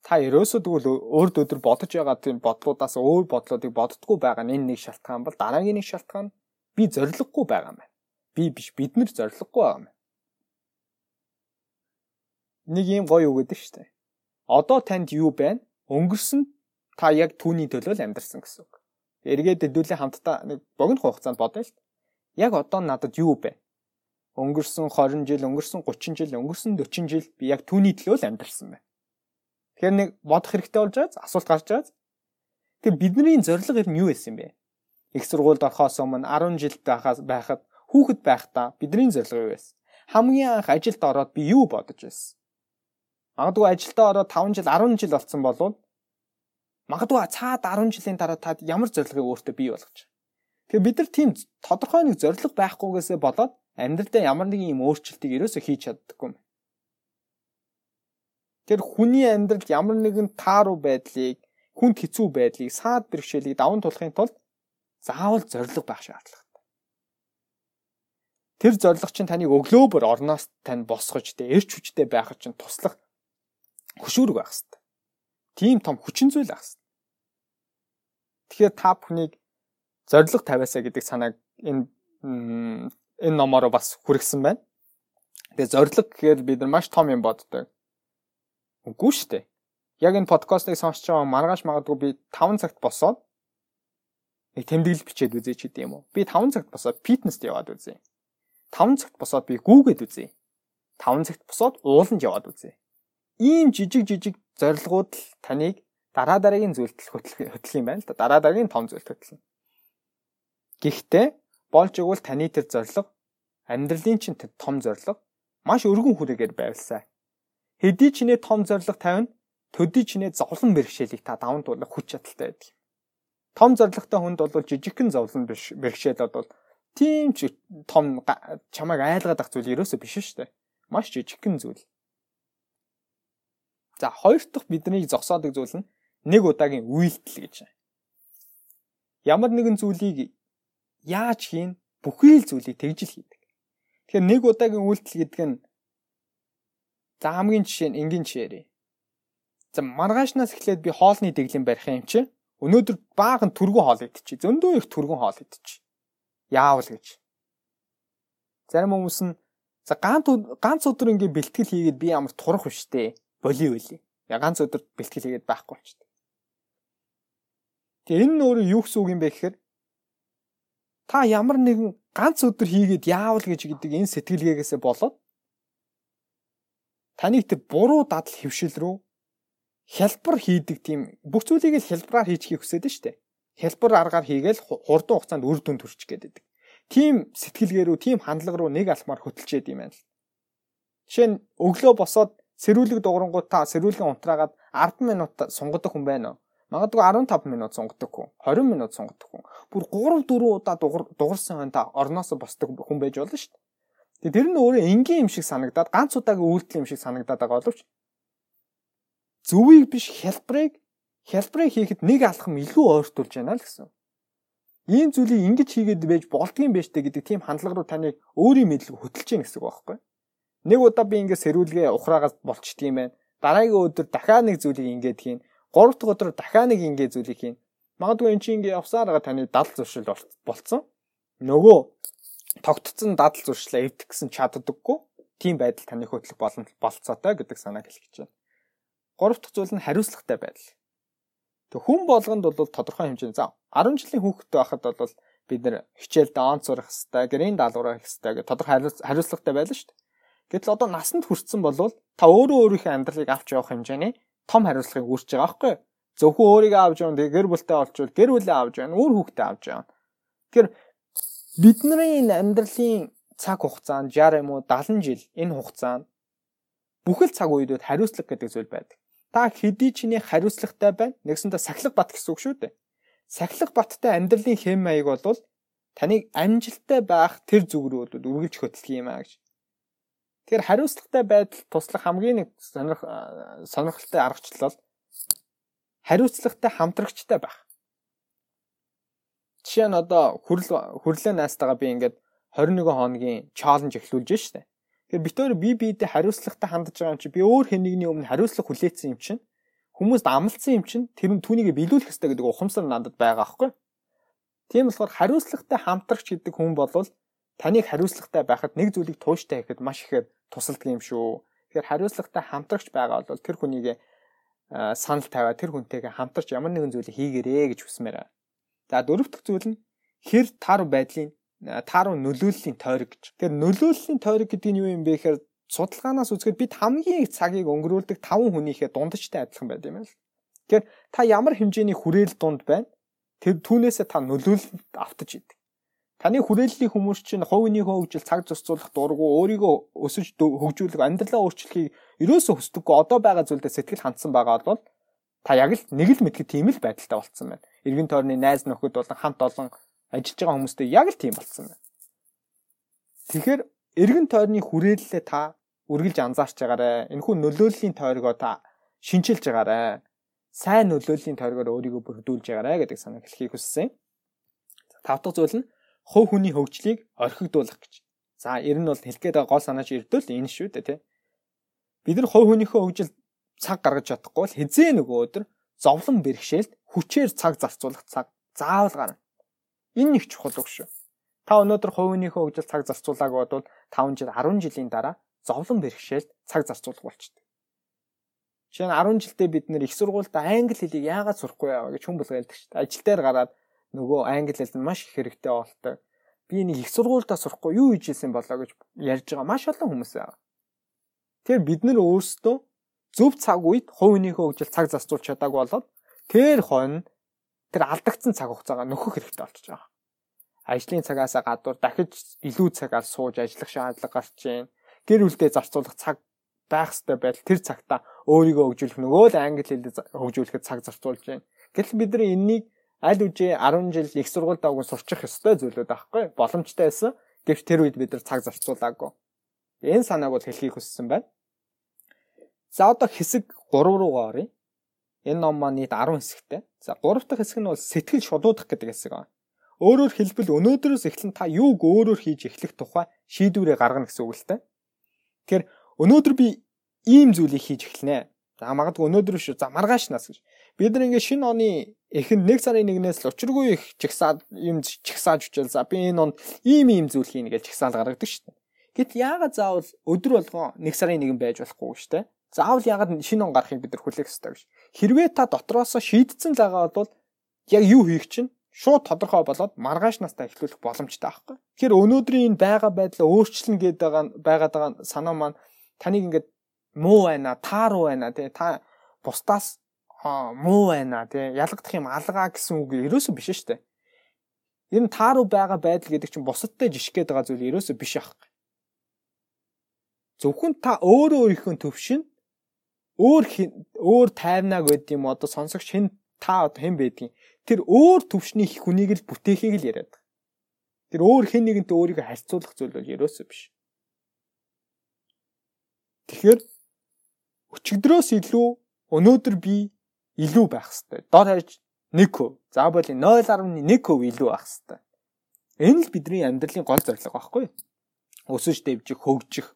Та ерөөсөө тэгвэл өөрд өдөр бодож байгаа тийм бодлуудаас өөр бодлуудыг боддггүй байгаа нь энэ нэг шалтгаан бол дараагийн нэг шалтгаан би зориггүй байгаа юм. Би биш бид нар зориггүй байгаа юм. Нэг юм гоё үг гэдэг дээ. Одоо танд юу байна? Өнгөрсөн та яг түүний төлөө амьдарсан гэсэн үг. Эргээд хэдүүлээ хамтдаа нэг богино хугацаанд бодъё л. Яг одоо надад юу бэ? Өнгөрсөн 20 жил, өнгөрсөн 30 жил, өнгөрсөн 40 жил би яг түүний төлөө л амьдарсан байна. Тэгэхээр нэг бодох хэрэгтэй болж байгаа асуулт гарч байгаа. Тэгэхээр бидний зорилго ер нь юу байсан бэ? Их сургуульд орохоос өмнө 10 жил байхад хүүхэд байхдаа бидний зорилго юу байсан? Хамгийн анх ажилд ороод би юу бодож байсан? Магадгүй ажилдаа ороод 5 жил, 10 жил болсон болвол магадгүй цаад 10 жилийн дараа та ямар зорилгыг өөртөө бий болгож байгаа. Тэгэхээр бид нар тийм тодорхой нэг зорилго байхгүйгээсээ болоод амьдралдаа ямар нэгэн юм өөрчлөлтийг ерөөсөө хийж чаддаггүй юм. Тэр хүний амьдралд ямар нэгэн тааруу байдлыг, хүнд хэцүү байдлыг, саад бэрхшээлийг даван тулахын тулд заавал зориг байх шаардлагатай. Тэр зориг чинь таныг өглөөбөр орноос тань босгож тэ эрч хүчтэй байх чинь туслах хөшүүрэг байх хэрэгтэй. Тийм том хүчин зүйл байх хэрэгтэй. Тэгэхээр та бүхнийг зориг тавиасаа гэдэг санааг энэ энэ номоор бас хүргэсэн байна. Тэгээ зориг гэхээр бид нар маш том юм боддог. Үгүй шүү дээ. Яг энэ подкастыг сонсч байгаа маргааш магадгүй би 5 цагт босоод нэг тэмдэглэл бичээд үзье ч гэдэм юм уу. Би 5 цагт босоод фитнест яваад үзье. 5 цагт босоод би гүүгээд үзье. 5 цагт босоод ууланд яваад үзье. Ийм жижиг жижиг зорилгууд л таныг дараа дараагийн зүйлд хөтлөх юм байна л да. Дараа дараагийн том зүйлд хөтлөнө. Гэхдээ болж игэл таны тэр зорилго амьдралын чинь том зорилго маш өргөн хүрээгээр байвалсаа Хэдий ч нэ том зориг тавина, төдий ч нэ зовлон бэрхшээлийг та даван туулах хүч чадалтай байдаг. Том зоригтой хүнд бол жижигхэн зовлон бэрхшээлүүд бол тийм ч том чамайг айлгаад ах зүйл ерөөсөө биш шүү дээ. Маш жижигхэн зүйл. За хоёр дахь бидний зогсоодог зүйл нь нэг удаагийн үйлдэл гэж. Ямар нэгэн зүйлийг яаж хийн бүхий л зүйлийг тэгж л хийдэг. Тэгэхээр нэг удаагийн үйлдэл гэдэг нь За хамгийн жишээ нь энгийн жишээрээ. За маргаашнаас эхлээд би хоолны дэглэм барих юм чи. Өнөөдөр баахан түргэн хоол идчихье. Зөндөө их түргэн хоол идчихье. Яавал гэж. Зарим хүмүүс нь за ганц ганц өдөр ингээ бэлтгэл хийгээд би ямар турах вштэй. Боли үли. Я ганц өдөр бэлтгэл хийгээд байхгүй болчихсон. Тэгээ энэ нь өөрөө юу гэсэн үг юм бэ гэхээр та ямар нэгэн ганц өдөр хийгээд яавал гэж гэдэг энэ сэтгэлгээгээсээ болоод таныг тэр буруу дадал хөвшил рүү хялбар хийдэг тийм бүх зүйлийг л хялбараар хийчихийг хүсэж штэ. Хялбар аргаар хийгээл хурдан хугацаанд үр дүн төрчих гээд байдаг. Тийм сэтгэлгээ рүү, тийм хандлага руу нэг алмаар хөтөлчээд юм байна л. Жишээ нь өглөө босоод сэрүүлэг дуурангууд та сэрүүлгийн унтраагаад 10 минут сунгадах хүн байна уу? Магадгүй 15 минут сунгадах хүн, 20 минут сунгадах хүн. Бүр 3 4 удаа дуурсан хүн та орноосо босдог хүн байж болно шүү дээ. Тэгээ тэр нь өөрөө энгийн юм шиг санагдаад ганц удаагийн үйлдэл юм шиг санагдаад байгаа боловч зөвийг биш хялбарыг хялбарыг хийхэд нэг алхам илүү ойртуулж байна л гэсэн. Ийм зүйлийг ингэж хийгээд байж болдгийм байж тээ гэдэг тийм хандлага руу таныг өөрийн мэдлэг хөтөлж гин гэсэн үг байхгүй. Нэг удаа би ингэ сэрүүлгээ ухраагаас болчт юм байна. Дараагийн өдөр дахиад нэг зүйлийг ингэж хийн. Гурав дахь өдөр дахиад нэг ингэ зүйлийг хийн. Магадгүй эн чинь ингэ явсаар байгаа таны дал зуршил болцсон. Нөгөө тогтцсон дадал зуршлаа эвдэх гэсэн чаддаггүй тийм байдал таны хөтлөх боломж болцоотой гэдэг санааг хэлэх гэж байна. Гурав дахь зүйл нь хариуцлагатай байдал. Тэг хүн болгонд бол тодорхой хэмжээний за 10 жилийн хүүхэд байхад бол бид нэр хичээлдээ онц сурах хэвээр, гэрийн даалгавраа хийх хэвээр тодорхой хариуцлагатай байлаа шүү дээ. Гэтэл одоо насанд хүрсэн бол та өөрөө өөрийнхөө амьдралыг авч явах хэмжээний том хариуцлагыг үүсэж байгаа байхгүй юу? Зөвхөн өөрийгөө авч явна, гэр бүлтэй олчвол гэр бүлээ авч явна, өөр хүүхдээ авч явна. Тэгэхээр Бидний энэ амьдралын цаг хугацаанд 60 юм уу 70 жил энэ хугацаанд бүхэл цаг үеүүд хариуцлага гэдэг зүйл байдаг. Та хэдий чиний хариуцлагатай байна. Нэгсэндээ сахилга бат гэсэн үг шүү дээ. Сахилга баттай амьдралын хэм маяг бол таныг амжилттай байх тэр зүг рүү үргэлж хөтлөх юм аа гэж. Тэгэхээр хариуцлагатай байдал туслах хамгийн нэг сонирх сонирхолтой аргачлал бол хариуцлагатай хамтрагчтай байх. Жишээ нь одоо хүрл хүрлээ найстайгаа би ингээд 21 хоногийн чаленж эхлүүлж штэ. Тэгэхээр бид өөр бие биедээ хариуцлагатай хандж байгаа юм чи би өөр хэн нэгний өмнө хариуцлага хүлээсэн юм чинь хүмүүст амлалтсан юм чинь тэр нь түүнийг биелүүлэх хэрэгтэй гэдэг ухамсар надад байгаа аахгүй. Тийм болохоор хариуцлагатай хамтрагч гэдэг хүн болвол таныг хариуцлагатай байхад нэг зүйлийг тууштай хийхэд маш ихээр тусалдаг юм шүү. Тэгэхээр хариуцлагатай хамтрагч байгаа бол тэр хүнийг санал тавиа тэр хүнтэйгээ хамтарч ямар нэгэн зүйлийг хийгэрээ гэж хүсмээр байна. За дөрөв дэх зүйл нь хэр тар байдлын тар нөлөөллийн тойрог гэж. Тэгэхээр нөлөөллийн тойрог гэдэг нь юу юм бэ гэхээр судалгаанаас үзэхэд бид хамгийн их цагийг өнгөрүүлдэг 5 хүнийхээ дундчтай адилхан байд юм байна. Тэгэхээр та ямар хэмжээний хүрээл дунд байна? Тэр түүнээсээ та нөлөөлөлт автаж идэг. Таны хүрээллийн хүмүүс чинь хувийнхөө хөгжил цаг зөрчүүлэх дургу өөрийгөө өсөж хөгжүүлэх амьдралаа өөрчлөхийг ерөөсөө хүсдэггүй одоо байгаа зүйлдээ сэтгэл хандсан байгаа бол та яг л нэг л мэдгэх тийм л байдалтай болцсон байна эргэн тойрны найз нөхөд болон хамт олон ажиллаж байгаа хүмүүстэй яг л тийм болсон байна. Тэгэхээр эргэн тойрны хүрээлэлээ та үргэлж анзаарч байгаарэ. Энэхүү нөлөөллийн тойргоо та шинчилж байгаарэ. Сайн нөлөөллийн тойргоор өөрийгөө бүрдүүлж байгаарэ гэдэг санааг хэлхийг хүссэн. Тав дахь зүйл нь хувь хүний хөгжлийг орхигдуулах гэж. За, ер нь бол хэлэх гээд байгаа гол санаач ирдвэл энэ шүү дээ, тий. Бид нар хувь хүнийхөө хөгжил цаг гаргаж чадахгүй бол хизээ нөгөө өдөр зовлон бэрхшээлд хүчээр цаг зарцуулах цаг заавал гарна. Энэ нэг чухал үг шүү. Та өнөөдөр хувийнхөө хөгжил цаг зарцуулааг бодвол 5 жил 10 жилийн дараа зовлон бэрхшээлд цаг зарцуулах болчихдээ. Жишээ нь 10 жилдээ бид нэр их сургуультай англи хэлийг яагаад сурахгүй яа гэж хүн болго ялдаг шүү дээ. Ажил дээр гараад нөгөө англи хэл нь маш их хэрэгтэй болтой. Би нэг их сургуультай сурахгүй юу хийж ийсэн болоо гэж ярьж байгаа маш олон хүмүүс байгаа. Тэгэхээр бид нэр өөрсдөө зөв цаг үед хувийнхөө хөгжил цаг зарцуулж чадаагүй болоод Тэр хонь тэр алдагдсан цаг хугацаагаа нөхөх хэрэгтэй болчихж байгаа. Ажлын цагаас гадуур дахиж илүү цагаар сууж ажиллах шаардлага гарч байна. Гэр бүлдээ зарцуулах цаг байх ёстой байдал тэр цагта өөрийгөө хөгжүүлэх нөгөө л англи хэлээр хөгжүүлэхэд цаг зарцуулж байна. Гэтэл бид нар энэнийг аль үжи 10 жил их сургуульд авах сурчих ёстой зүйлүүд байхгүй боломжтой байсан. Гэвч тэр үед бид нар цаг зарцуулаагүй. Энэ санааг бол хэлхийг хүссэн байна. За одоо хэсэг 3 руугаа оръё. Энэ ном маань нийт 10 хэсэгтэй. За 3 дахь хэсэг нь бол сэтгэл шудуудах гэдэг хэсэг байна. Өөрөөр хэлбэл өнөөдрөөс эхлэн та юуг өөрөөр хийж эхлэх тухай шийдвэрээ гаргана гэсэн үг л дээ. Тэгэхээр өнөөдөр би ийм зүйлийг хийж эхэлнэ. За магадгүй өнөөдөр шүү. За маргааш нас гэж. Бид нар ингээд шинэ оны эхэнд 1 сарын 1-ээс л учиргүй их чагсаад юм чагсааж үчил. За би энэ онд ийм ийм зүйл хийнэ гэж чагсаал гаргадаг шүү дээ. Гэт яагаад заавал өдөр болгон 1 сарын 1 байж болохгүй шүү дээ. Заавал ягаад шинэ он гарахыг бид нар хүлээх ёстой гэж. Хэрвээ та дотроос шийдсэн лагаа бол яг юу хийх чинь шууд тодорхой болоод маргааш настаа эхлүүлэх боломжтой байхгүй. Тэгэхээр өнөөдрийн энэ байга байдлаа өөрчлөн гээд байгаа байгаад байгаа санаа маань таныг ингээд муу байна, тааруу байна тий та бусдаас муу байна тий ялгадах юм алгаа гэсэн үг ерөөсөө биш дээ. Энэ тааруу байгаа байдал гэдэг чинь бусадтай жишг гээд байгаа зүйл ерөөсөө биш аахгүй. Зөвхөн та өөрөө өөрийнхөө төвшин өөр өөр тайвнаа гэдэг юм одоо сонсогч хэн та одоо хэн байдгийг тэр өөр төвшний хүнийг л бүтээхийг л яриад. Тэр өөр хэн нэгэнтэй өөрийгөө харьцуулах зүйл бол ерөөсөө биш. Тэгэхээр өчигдрөөс илүү өнөөдөр би илүү байх хэвээр. Дор хаяж 1%. Заавал 0.1% илүү байх хэвээр. Энэ л бидний амьдралын гол зорилго байхгүй юу? Өсөж дэвжих, хөгжих.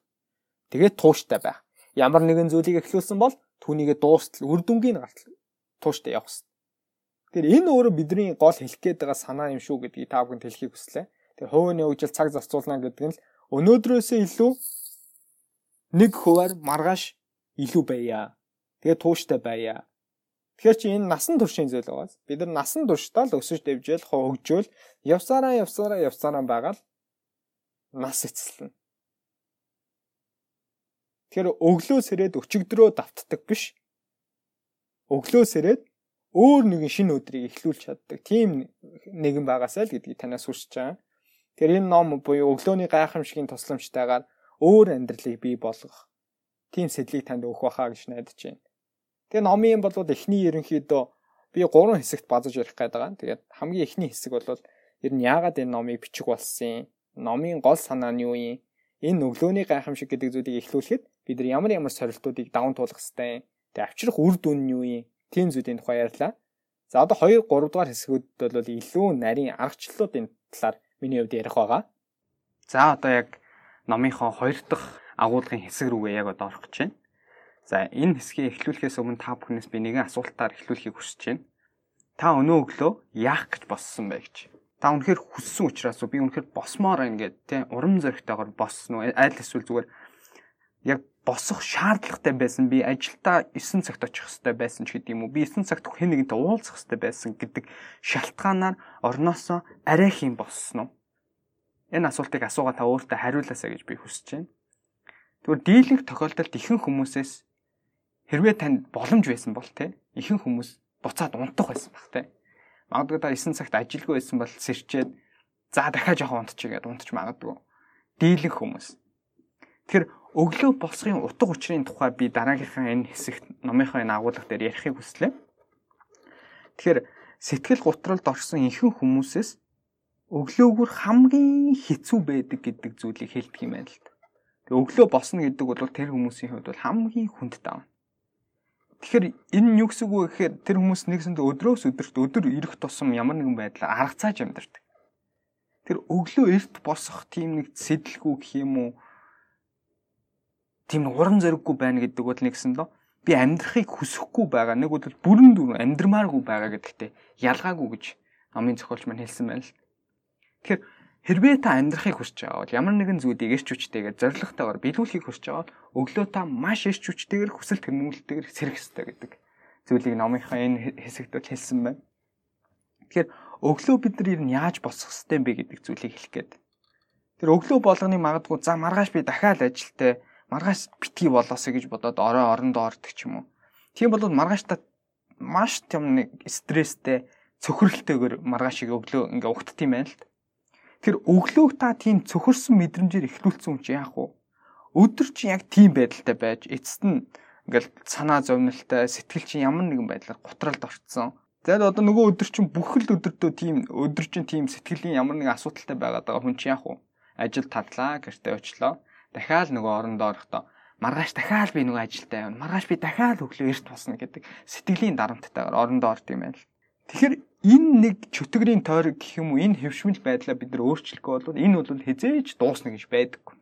Тэгээд тууштай байх ямар нэгэн зүйлийг эхлүүлсэн бол түүнийгээ дуустал үр дүнгийн гартал тууштай явах хэрэгтэй. Тэгэхээр энэ өөрөө бидний гол хэлэх гээд байгаа санаа юм шүү гэдгийг та бүхэнд хэлхийг хүслээ. Тэгэхээр хувийн хөгжил цаг зарцуулна гэдэг нь л өнөөдрөөсөө илүү нэг хуваар маргааш илүү байя. Тэгээ тууштай байя. Тэгэхээр чи энэ насан туршийн зүйл байгаас бид нар насан туршдаа л өсөж дэвжээл хөгжөөл явсараа явсараа явсараа байгаа л нас эцэлнэ. Тэгэхээр өглөө сэрээд өчигдрөө давтдаг биш. Өглөө сэрээд өөр нэгэн шинэ өдрийг эхлүүлж чаддаг. Тийм нэгэн байгаасай л гэдгийг танаас хүсэж байгаа. Тэгэхээр энэ ном буюу өглөөний гайхамшигын тусламжтайгаар өөр амьдралыг бий болгох тийм сэтлийг танд өгөх байхаа гэж найдаж байна. Тэгээ номын бол эхний ерөнхийдөө би гурван хэсэгт базаж ярих гээд байгаа. Тэгээд хамгийн эхний хэсэг бол Ер нь яагаад энэ номыг бичих болсон юм? Номын гол санаа нь юу юм? Энэ өглөөний гайхамшиг гэдэг зүйлийг эхлүүлэхэд бид нар ямар ямар сорилтуудыг даван туулах хэвтэй. Тэгээ авчрах үр дүн нь юу юм? Тийм зүйлийн тухай ярьлаа. За одоо 2 3 дугаар хэсгүүд бол илүү нарийн аргачлалуудын талаар миний хувьд ярих байгаа. За одоо яг номынхоо 2 дахь агуулгын хэсэг рүүгээ яг одоо орох гэж байна. За энэ хэсгийг эхлүүлэхээс өмнө та бүхнээс би нэгэн асуултаар эхлүүлэхийг хүсэж байна. Та өнөө өглөө яах гэж боссон бэ гэж. Та үнэхээр хүссэн учраас би үнэхээр босмоор ингээд тий урам зоригтойгоор боссон уу? Айл эсвэл зүгээр яг босох шаардлагатай байсан. Би ажилдаа 9 цагт очих хэрэгтэй байсан ч гэдэг юм уу? Би 9 цагт хэн нэгэнтэй уулзах хэрэгтэй байсан гэдэг шалтгаанаар орноосоо арай хийм болсон уу? Энэ асуултыг асуугаа та өөртөө хариулаасаа гэж би хүсэж байна. Тэгвэл дийлэнх тохиолдолд ихэнх хүмүүсээс хэрвээ танд боломж байсан бол те ихэнх хүмүүс буцаад унтах байсан баг те. Магадгүй та 9 цагт ажилгүй байсан бол сэрчээд за дахиад жоохон унтчих гээд унтчих магадгүй. Дийлэнх хүмүүс. Тэгэхээр өглөө босхын утга учирын тухай би дараагийнхаа энэ хэсэгт номынхоо энэ агуулга дээр ярихыг хүслээ. Тэгэхээр сэтгэл гутралд орсон ихэнх хүмүүсээс өглөөгөр хамгийн хэцүү байдаг гэдэг зүйлийг хэлдэг юм байна л да. Тэгээ өглөө босно гэдэг бол тэр хүмүүсийн хувьд бол хамгийн хүнд давна. Тэгэхээр энэ нь юу гэсэн үг вэ гэхээр тэр хүмүүс нэгсэнд өдрөөс өдөрт өдөр ирэх тусам ямар нэгэн байдлаар аргацааж амьдардаг. Тэр өглөө эрт босох тийм нэг сэдэлгүй гэх юм уу тийм уран зориггүй байна гэдэг бол нэгсэн лөө би амьдрахыг хүсэхгүй байгаа нэг бол бүрэн дүр амьдрмааргүй байгаа гэдэгтээ ялгаагүй гэж номын зохиолч маань хэлсэн байна л. Тэгэхээр хэрвээ та амьдрахыг хүсэж байгаа бол ямар нэгэн зүйлийг эрч хүчтэйгээр зоригтойгоор биелүүлэхийг хүсэж байгаа бол өглөө та маш эрч хүчтэйгээр хүсэл тэмүүлэлтэйгээр сэрэх ёстой гэдэг зүйлийг номынхаа энэ хэсэгт хэлсэн байна. Тэгэхээр өглөө бид нар ер нь яаж босох юм бэ гэдэг зүйлийг хэлэх гээд. Тэр өглөө болгоны магадгүй за маргааш би дахиад ажилтаа маргааш битгий болоосэй гэж бодоод орой орондоо ордог ч юм уу. Тийм бол маргааш та маш тийм нэг стресстэй цөхрөлтэйгээр маргаашиг өглөө ингээ угтд юм байна л. Тэр өглөөг та тийм цөхөрсөн мэдрэмжээр эхлүүлсэн юм чи яах вэ? Өдөр чи яг тийм байдалтай байж эцэст нь ингээл санаа зовнилтай сэтгэл чинь ямар нэгэн байдлаар гутралд орцсон. Тэгээд одоо нөгөө өдөр чинь бүх л өдөртөө тийм өдөр чинь тийм сэтгэлийн ямар нэгэн асуудалтай байгаад байгаа хүн чинь яах вэ? Ажил тадлаа, гэртээ очлоо дахиад нөгөө орондоо орохдоо маргааш дахиад би нөгөө ажилдаа явна. Маргааш би дахиад өглөө эрт босно гэдэг сэтгэлийн дарамттайгаар орондоо орд юм байна л. Тэгэхээр энэ нэг чөтгөрийн тойрог гэх юм уу энэ хөвшмөл байдлаа бид нар өөрчлөхгүй бол энэ бол хизээж дуусна гэж байдаггүй.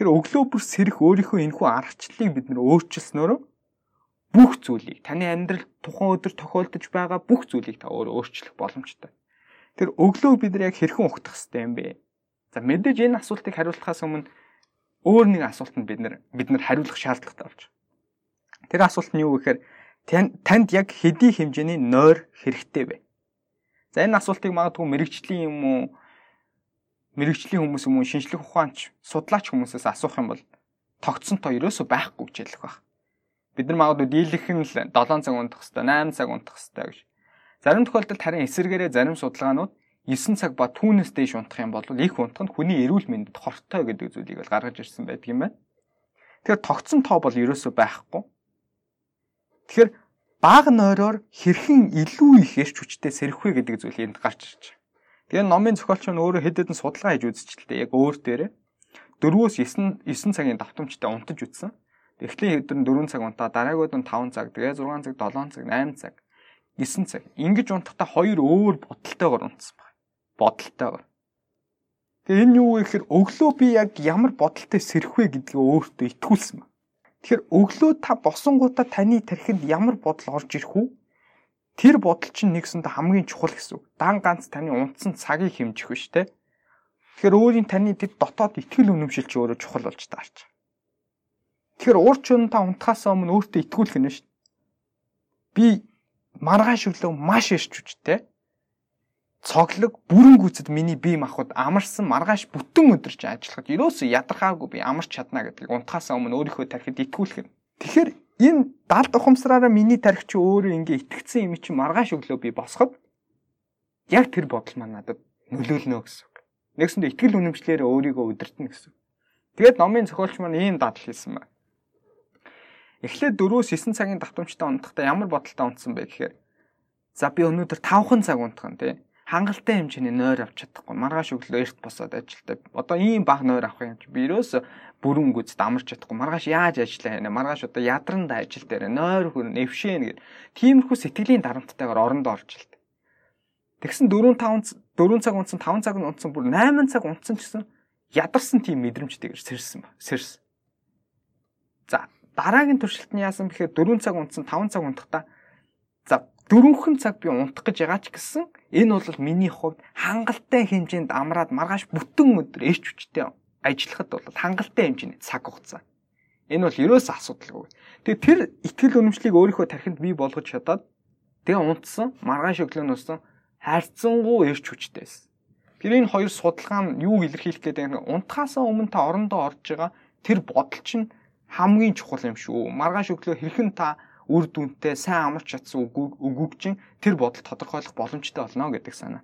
Тэр өглөө бүр сэрэх өөрийнхөө энэхүү аргачлалыг бид нар өөрчилснөөрөө бүх зүйлийг таны амьдрал тухайн өдөр тохиолдож байгаа бүх зүйлийг та өөрөө өөрчлөх боломжтой. Тэр өглөө бид нар яг хэрхэн ухтах хэвтэй юм бэ? За мэдээж энэ асуултыг хариулахаас өмнө өөр нэг асуултанд бид нар бид нар хариулах шаардлагатай болж байна. Тэр асуулт нь юу гэхээр танд яг хэдий хэмжээний нойр хэрэгтэй вэ? За энэ асуултыг магадгүй мэрэгчлийн юм уу мэрэгчлийн хүмүүс юм уу шинжлэх ухаанч судлаач хүмүүсээс асуух юм бол тогтсонтой ерөөсөө байхгүй гэж хэлэх баг. Бид нар магадгүй дийлэх нь л 7 цаг унтах хэвээр 8 цаг унтах хэвээр гэж. Зарим тохиолдолд харин эсэргээрээ зарим судалгаанууд 9 цаг ба түүнээс дээш унтах юм бол их унтах нь хүний эрүүл мэндэд хортой гэдэг зүйлийг бол гаргаж ирсэн байдаг юм байна. Тэгэхээр тогтсон тоо бол ерөөсөө байхгүй. Тэгэхээр бага нойроор хэрхэн илүү их эрч хүчтэй сэрэх вэ гэдэг зүйл энд гарч ирж байна. Тэгээ номын зохиолч нь өөрөө хэд хэдэн судалгаа хийж үзчихлээ. Яг өөр дээрээ 4-өөс 9 9 цагийн давтамжтай унтаж үтсэн. Эхлээд өдөр нь 4 цаг унтаа, дараагиуд нь 5 цаг, тэгээ 6 цаг, 7 цаг, 8 цаг, 9 цаг. Ингиж унтахдаа хоёр өөр бодолтойгоор унтсан байна бодолтойгоор. Тэгээ энэ юу вэ гэхээр өглөө би яг ямар бодолтой сэрэх вэ гэдгээ өөртөө итгүүлсэн ба. Тэгэхээр өглөө та босонгуудаа таны тархинд ямар бодол орж ирэх үү? Тэр бодол чинь нэгсэнд хамгийн чухал гэсэн үг. Дан ганц таны унтсан цагийг хэмжих биш те. Тэгэхээр өөрийн таны тэр дотоод итгэл үнэмшил чи өөрөө чухал болж таарч. Тэгэхээр уурч өн та унтахаас өмнө өөртөө итгүүлэх нь шүү. Би маргааш өглөө маш ирч хүчтэй цоглог бүрэн гүцэд миний бие махбод амарсан маргааш бүтэн өдөрч ажиллахад ерөөсөө ядархаагүй би амарч чадна гэдгийг унтахаас өмнө өөрийнхөө тархид итгүүлэх юм. Тэгэхээр энэ далд ухамсараараа миний тархи чи өөрөө ингээ итгэцэн юм чи маргааш өглөө би босоход яг тэр бодол маань надад нөлөөлнө гэсэн. Нэгсэндээ итгэл үнэмшлээрээ өөрийгөө өдөртнө гэсэн. Тэгээд номын зохиолч маань ийм дадал хийсэн байна. Эхлээд 4-өөс 9 цагийн давтамжтай унтахдаа ямар бодолтой унтсан бэ гэхээр за би өнөөдөр 5хан цаг унтах нь тий хангалттай хэмжээний нойр авч чадахгүй. Маргааш өглөө эрт босоод ажилдаа. Одоо ийм баг нойр авах юм чи би ерөөс бүрэн гүз дамарч чадахгүй. Маргааш яаж ажиллаа хийнэ маргааш одоо ядранд ажил дээр нойр хөр нэвшээн гэд тиймэрхүү сэтгэлийн дарамттайгаар орондоо орж илт тэгсэн 4 5 4 цаг унтсан 5 цаг унтсан бүр 8 цаг унтсан гэсэн ядарсан тийм мэдрэмжтэйгээр сэрсэн ба сэрсэн. За дараагийн туршилт нь яасан бэхээр 4 цаг унтсан 5 цаг унтахдаа за дөрөвхөн цаг би унтах гэж байгаа ч гэсэн энэ бол миний хувьд хангалттай хэмжээнд амраад маргааш бүтэн өдөр эрч хүчтэй ажиллахад бол хангалттай хэмжээний цаг хугацаа. Энэ бол ерөөсөө асуудалгүй. Тэгээ тэр ихтгэл үнэмшлийг өөрийнхөө тархинд бий болгож чадаад тэгээ унтсан маргааш өглөө нуусан хайрцангуй эрч хүчтэй байсан. Тэр энэ хоёр судалгаа нь юу илэрхийлэх гэдэг нь унтахаасаа өмнө та орондоо орж байгаа тэр бодол чинь хамгийн чухал юм шүү. Маргааш өглөө хэрхэн та үр дүнтэй сайн амарч чадсан үгүйг чинь тэр бодол тодорхойлох боломжтой болно гэдэг санаа.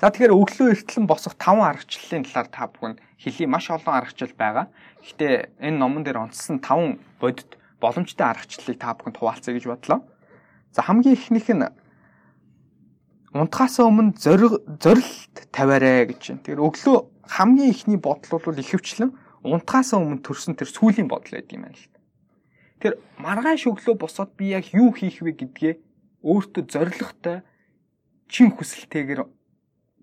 За тэгэхээр өглөө эртлэн босох 5 аргачлалын талаар та бүхэн хэлий маш олон аргачлал байгаа. Гэхдээ энэ номон дээр онцсон 5 бодит боломжтой аргачлалыг та бүхэнд хуваалцъя гэж бодлоо. За хамгийн эхнийх нь унтахаас өмнө зориг зорилт тавиарэ гэж байна. Тэгэхээр өглөө хамгийн ихний бодол бол ихэвчлэн унтахаас өмнө төрсөн тэр сүүлийн бодол байдаг юм байна л. Тэр маргааш өглөө босоод би яг юу хийх вэ гэдгээ өөртөө зоригтой чин хүсэлтэйгээр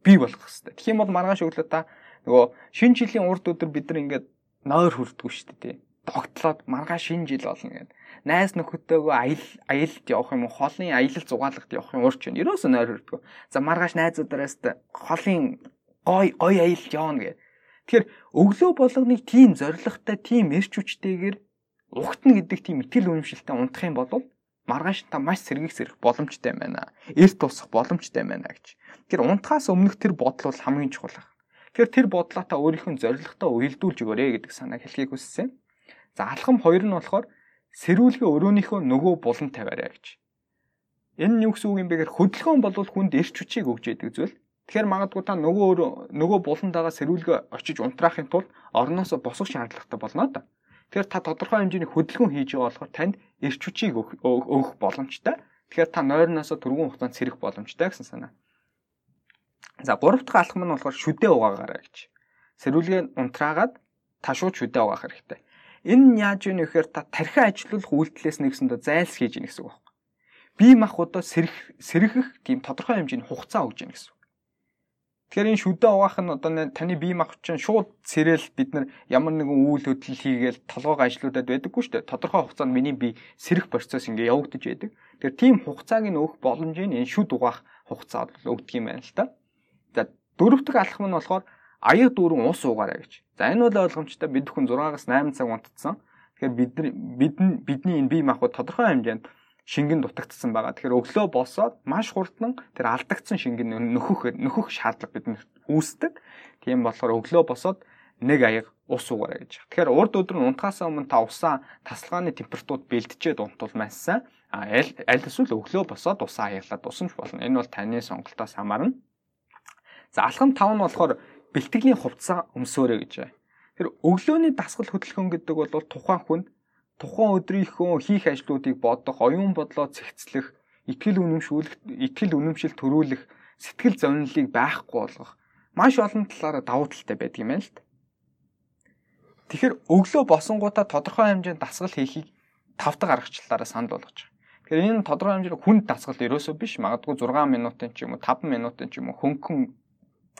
бий болгох хэрэгтэй. Тэгэх юм бол маргааш өглөө та нөгөө шинэ жилийн урд өдөр бид нар ингээд нойр хүрдгүү шүү дээ. Тогтлоод маргааш шинэ жил болно гэдэг. Найз нөхөдтэйгөө аял аялалд явах юм уу? Холын аялал зугаалгад явах юм уурч байна. Ерөөсөө нойр хүрдгүү. За маргааш найзуудаараас холын гой гой аялалд явна гэх. Тэгэхээр өглөө болгоныг тийм зоригтой, тийм эрч хүчтэйгээр угтна гэдэг тийм итгэл үнэмшилтэй унтах юм бол маргааш та маш сэргийх сэрэх боломжтой байна. Эрт тусах боломжтой байна гэж. Тэгэхээр унтахаас өмнөх тэр бодол бол хамгийн чухал. Тэгэхээр тэр бодлоо та өөрийнхөө зорилготой уялдуулж өгөөрэй гэдэг санааг хэлхийг хүссэн. За алхам хоёр нь болохоор сэрүүлгээ өрөөнийхөө нөгөө булан тавиарай гэж. Энэ нь юу гэсэн үг юм бэ гэхээр хөдөлгөөн бол хүнд эрч хүчийг өгж яадаг зүйл. Тэгэхээр магадгүй та нөгөө нөгөө буландаага сэрүүлгээ очиж унтраахын тулд орноосоо босох шаардлагатай болно да. Тэгэхээр та тодорхой хэмжээний хөдөлгөөн хийж байгаа болохоор танд эрч хүчийг өгөх боломжтой. Тэгэхээр та нойрноосоо түргэн хугацаанд сэрэх боломжтой гэсэн санаа. За гурав дахь алхам нь болохоор шүдэ угаагаарай гэж. Сэрүүлгээ унтраагаад та шууд шүдэ угаах хэрэгтэй. Энэ нь яаж вэ гэхээр та тархиа ажилуулах үйлдэлээс нэгсэндээ зайлс хийж ийн гэсэн үг байна. Бие махбодоо сэрэх сэрхэх тийм тодорхой хэмжээний хугацаа өгж ийн гэсэн. Тэгэхээр энэ шүдэ угаах нь одоо таны бие махбод чинь шууд сэрэл бид нар ямар нэгэн үйл хөдлөл хийгээл толгойг ажлуудад байдаггүй шүү дээ. Тодорхой хугацаанд миний бие сэрэх процесс ингээ явагдаж байдаг. Тэгэхээр тийм хугацааг нь өгөх боломжийг энэ шүд угаах хугацаад өгдөг юм байна л та. За дөрөв дэх алхам нь болохоор аяг дүүрэн ус уугаарай гэж. За энэ бол ойлгомжтой бид бүхэн 6-аас 8 цаг унтцсан. Тэгэхээр бид нар бид бидний энэ бие махбод тодорхой хэмжээнд шингэн дутагдсан байгаа. Тэгэхээр өглөө босоод маш хурдан тэр алдагдсан шингэн нөхөх нөхөх шаардлага бидэнд үүсдэг. Тийм болохоор өглөө босоод нэг аяг ус уугаарай гэж. Тэгэхээр урд өдөр нь унтахаас өмнө та усаа тасалгааны температурт бэлтжээд унтвал маш сайн. А аль аль эсвэл өглөө босоод усаа аяглаад усамж болно. Энэ бол таны сонголтоос хамаарна. За алхам 5 нь болохоор бэлтгэлийн хувцас өмсөөрэй гэж. Тэр өглөөний дасгал хөдөлгөөн гэдэг бол тухайн хүнд тухайн өдрийнхөө хийх ажлуудыг бодох, оюун бодлоо цэгцлэх, итгэл үнэмшүүлэх, итгэл үнэмшил төрүүлэх, сэтгэл зовнилыг байхгүй болгох маш олон талаараа давуу талтай байдаг юм байна л та. Тэгэхээр өглөө босонгуудаа тодорхой хэмжээнд дасгал хийхийг тав дахь аргачлалаараа санал болгож байгаа. Тэгэхээр энэ тодорхой хэмжээний хүнд дасгал ерөөсөө биш. Магадгүй 6 минутын ч юм уу 5 минутын ч юм уу хөнгөн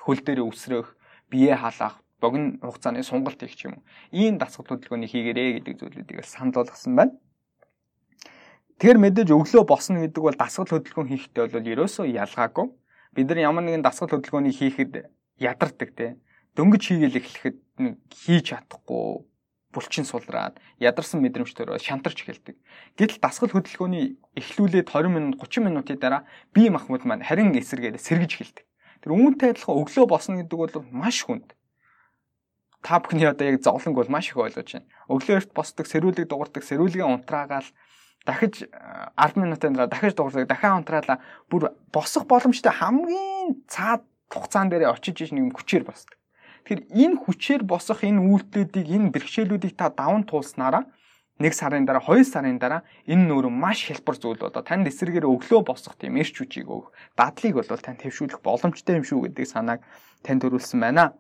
хөл дээр өсрөх, бие халаах, богино хугацааны сонголт хийх юм. Ийм дасгал хөдөлгөөнийг хийгэрээ гэдэг зүйлүүдийг санал болгосон байна. Тэгэхээр мэдээж өглөө босно гэдэг бол дасгал хөдөлгөөн хийхдээ бол ерөөсөө ялгаагүй. Бид нар ямар нэгэн дасгал хөдөлгөөнийг хийхэд ядардаг те. Дөнгөж хийгээл эхлэхэд хийж чадахгүй булчин сулраад ядарсан мэдрэмж төрөө шантарч эхэлдэг. Гэтэл дасгал хөдөлгөөний эхлүүлээд 20 минут 30 минутын дараа бие махбод маань харин эсэргээд сэргэж эхэлдэг. Тэр үүнтэй адилхан өглөө босно гэдэг бол маш хүнд та бүхний одоо яг зовлонг бол маш их ойлгож байна. Өглөө эрт босдог, сэрүүлэг дуурдаг, сэрүүлгээ унтраагаал дахиж 10 э, минутын дараа дахиж дуурдаг, дахиад унтраалаа бүр босох боломжтой хамгийн цаад хугацаан дээр очиж иж нэг хүчээр босдог. Тэгэхээр энэ хүчээр босох энэ үйлдэлүүдийг, энэ бэрхшээлүүдийг та даван туулснараа 1 сарын дараа 2 сарын дараа энэ нөр маш хэлбэр зүйл болоо танд эсрэгээр өглөө босох тийм эрч хүчийг өгөх дадлыг бол танд твшүүлэх боломжтой юм шүү гэдэг санааг танд төрүүлсэн байна.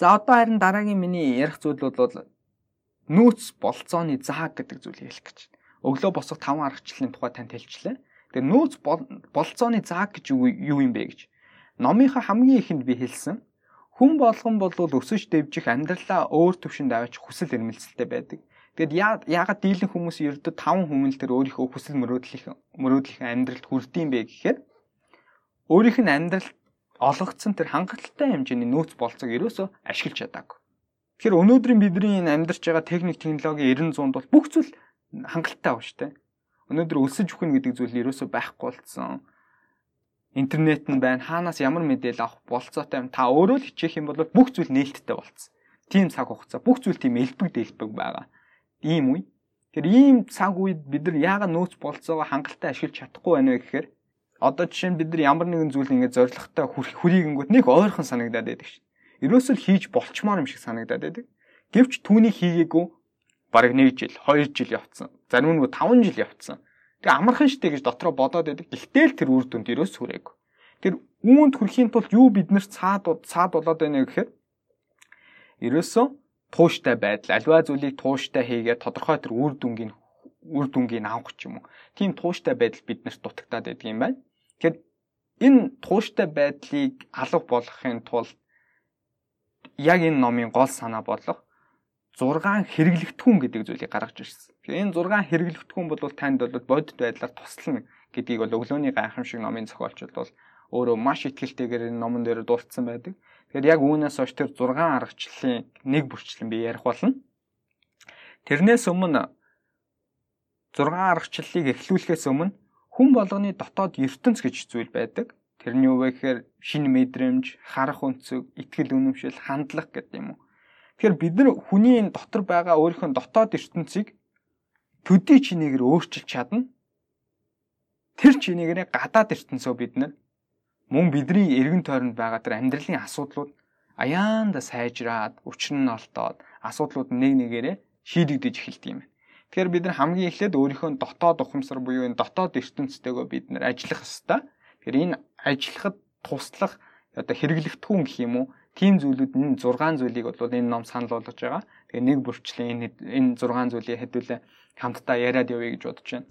За одоо харин дараагийн миний ярих зүйл бол нөөц болцооны зааг гэдэг зүйлийг хэлэх гэж байна. Өглөө босох 5 аргачлалын тухай танд хэлчихлээ. Тэгээ нөөц болцооны зааг гэж юу юм бэ гэж. Номынхаа хамгийн ихэнд би хэлсэн Хүн болгон бол өсөж дэвжих амьдралаа өөр төвшөнд аваач хүсэл эрмэлзэлтэй байдаг. Тэгэд яагаад дийлэн хүмүүс ердөө 5 хүмүүл төр өөрийнхөө хүсэл мөрөөдлөх мөрөөдлөх амьдралд хүрдэм бэ гэхээр өөрийнх нь амьдрал олгогдсон тэр хангалттай хэмжээний нөөц болцоог ерөөсөө ашиглаж чадаагүй. Тэгэхээр өнөөдрийн бидний энэ амьдарч байгаа техник технологийн 90 100-д бол бүх зүйл хангалттай байна шүү дээ. Өнөөдөр өсөж үхнэ гэдэг зүйл ерөөсөө байхгүй болсон интернет нь байна. Хаанаас ямар мэдээлэл авах болцоотой юм. Та өөрөө л хичээх юм бол бүх зүйл нээлттэй болцсон. Тийм цаг хугацаа. Бүх зүйл тийм элбэг дэлбэг байгаа. Ийм үе. Тэгэхээр ийм цаг үед бид нар яагаад нөөц болцоогоо хангалттай ашиглаж чадахгүй байна вэ гэхээр одоо жишээ нь бид нар ямар нэгэн зүйл ингээд зоригтой хүрийгэнгүүт нэг ойрхон санагдаад байдаг шин. Ерөөсөө хийж болчмоор юм шиг санагдаад байдаг. Гэвч түүнийг хийгээгүй бараг 1 жил, 2 жил явцсан. Зарим нь 5 жил явцсан. Тэгээ амархан штэ гэж дотроо бодоод байдаг. Гэхдээ л тэр үр дүнд ерөөс хүрээгүй. Тэр үүнд хүрэхийн тулд юу бид нар цаад цаад болоод байна гэхээр ерөөсөө тууштай байдал альва зүйлийг тууштай хийгээд тодорхой тэр үр дүнгийн үр дүнгийн авах ч юм уу. Тийм тууштай байдал биднэрт дутагдаад байдаг юм байна. Тэгэхээр энэ тууштай байдлыг алга болгохын тулд яг энэ номын гол санаа болох 6 хэрэглэгдэхүүн гэдэг зүйлийг гаргаж ирсэн. Тэгэхээр энэ 6 хэрэглэгдэхүүн бол танд бол бодит байдлаар туслана гэдгийг бол өглөөний гайхамшиг номын зохиолч бол өөрөө маш ихтэйгээр энэ номон дээр дурдсан байдаг. Тэгэхээр яг үүнээс хойш тэр 6 аргачлалын нэг бүрчлэн би ярих болно. Тэрнээс өмнө 6 аргачлалыг эхлүүлэхээс өмнө хүн болгоны дотоод ертөнц гэж зүйл байдаг. Тэрний юу вэ гэхээр шинэ мэдрэмж, харах өнцөг, итгэл үнэмшил, хандлага гэдэг юм уу Тэгэхээр бид нар хүний энэ дотор байгаа өөрийнхөө дотоод ертөнцийг төдий чинээгээр өөрчилж чадна. Тэр чинээгээр гадаад ертөнцөө бид нар мөн бидний эргэн тойронд байгаа тэр амьдралын асуудлууд аяанда сайжраад, нь олдоод асуудлууд нэг нэгээрээ шийдэгдэж эхэлдэг юм. Тэгэхээр бид нар хамгийн эхлээд өөрийнхөө дотоод ухамсар буюу энэ дотоод ертөнцтэйгөө бид нар ажиллах ёстой. Тэгэхээр энэ ажиллахад туслах одоо хэрэглэгдэхүүн гэх юм уу тийм зүйлүүд энэ 6 зүйлийг бол энэ ном санал болгож байгаа. Тэгээ нэг бүрчлэн энэ энэ 6 зүйлийг хэдүүлээ хамтдаа яриад явъя гэж бодож байна.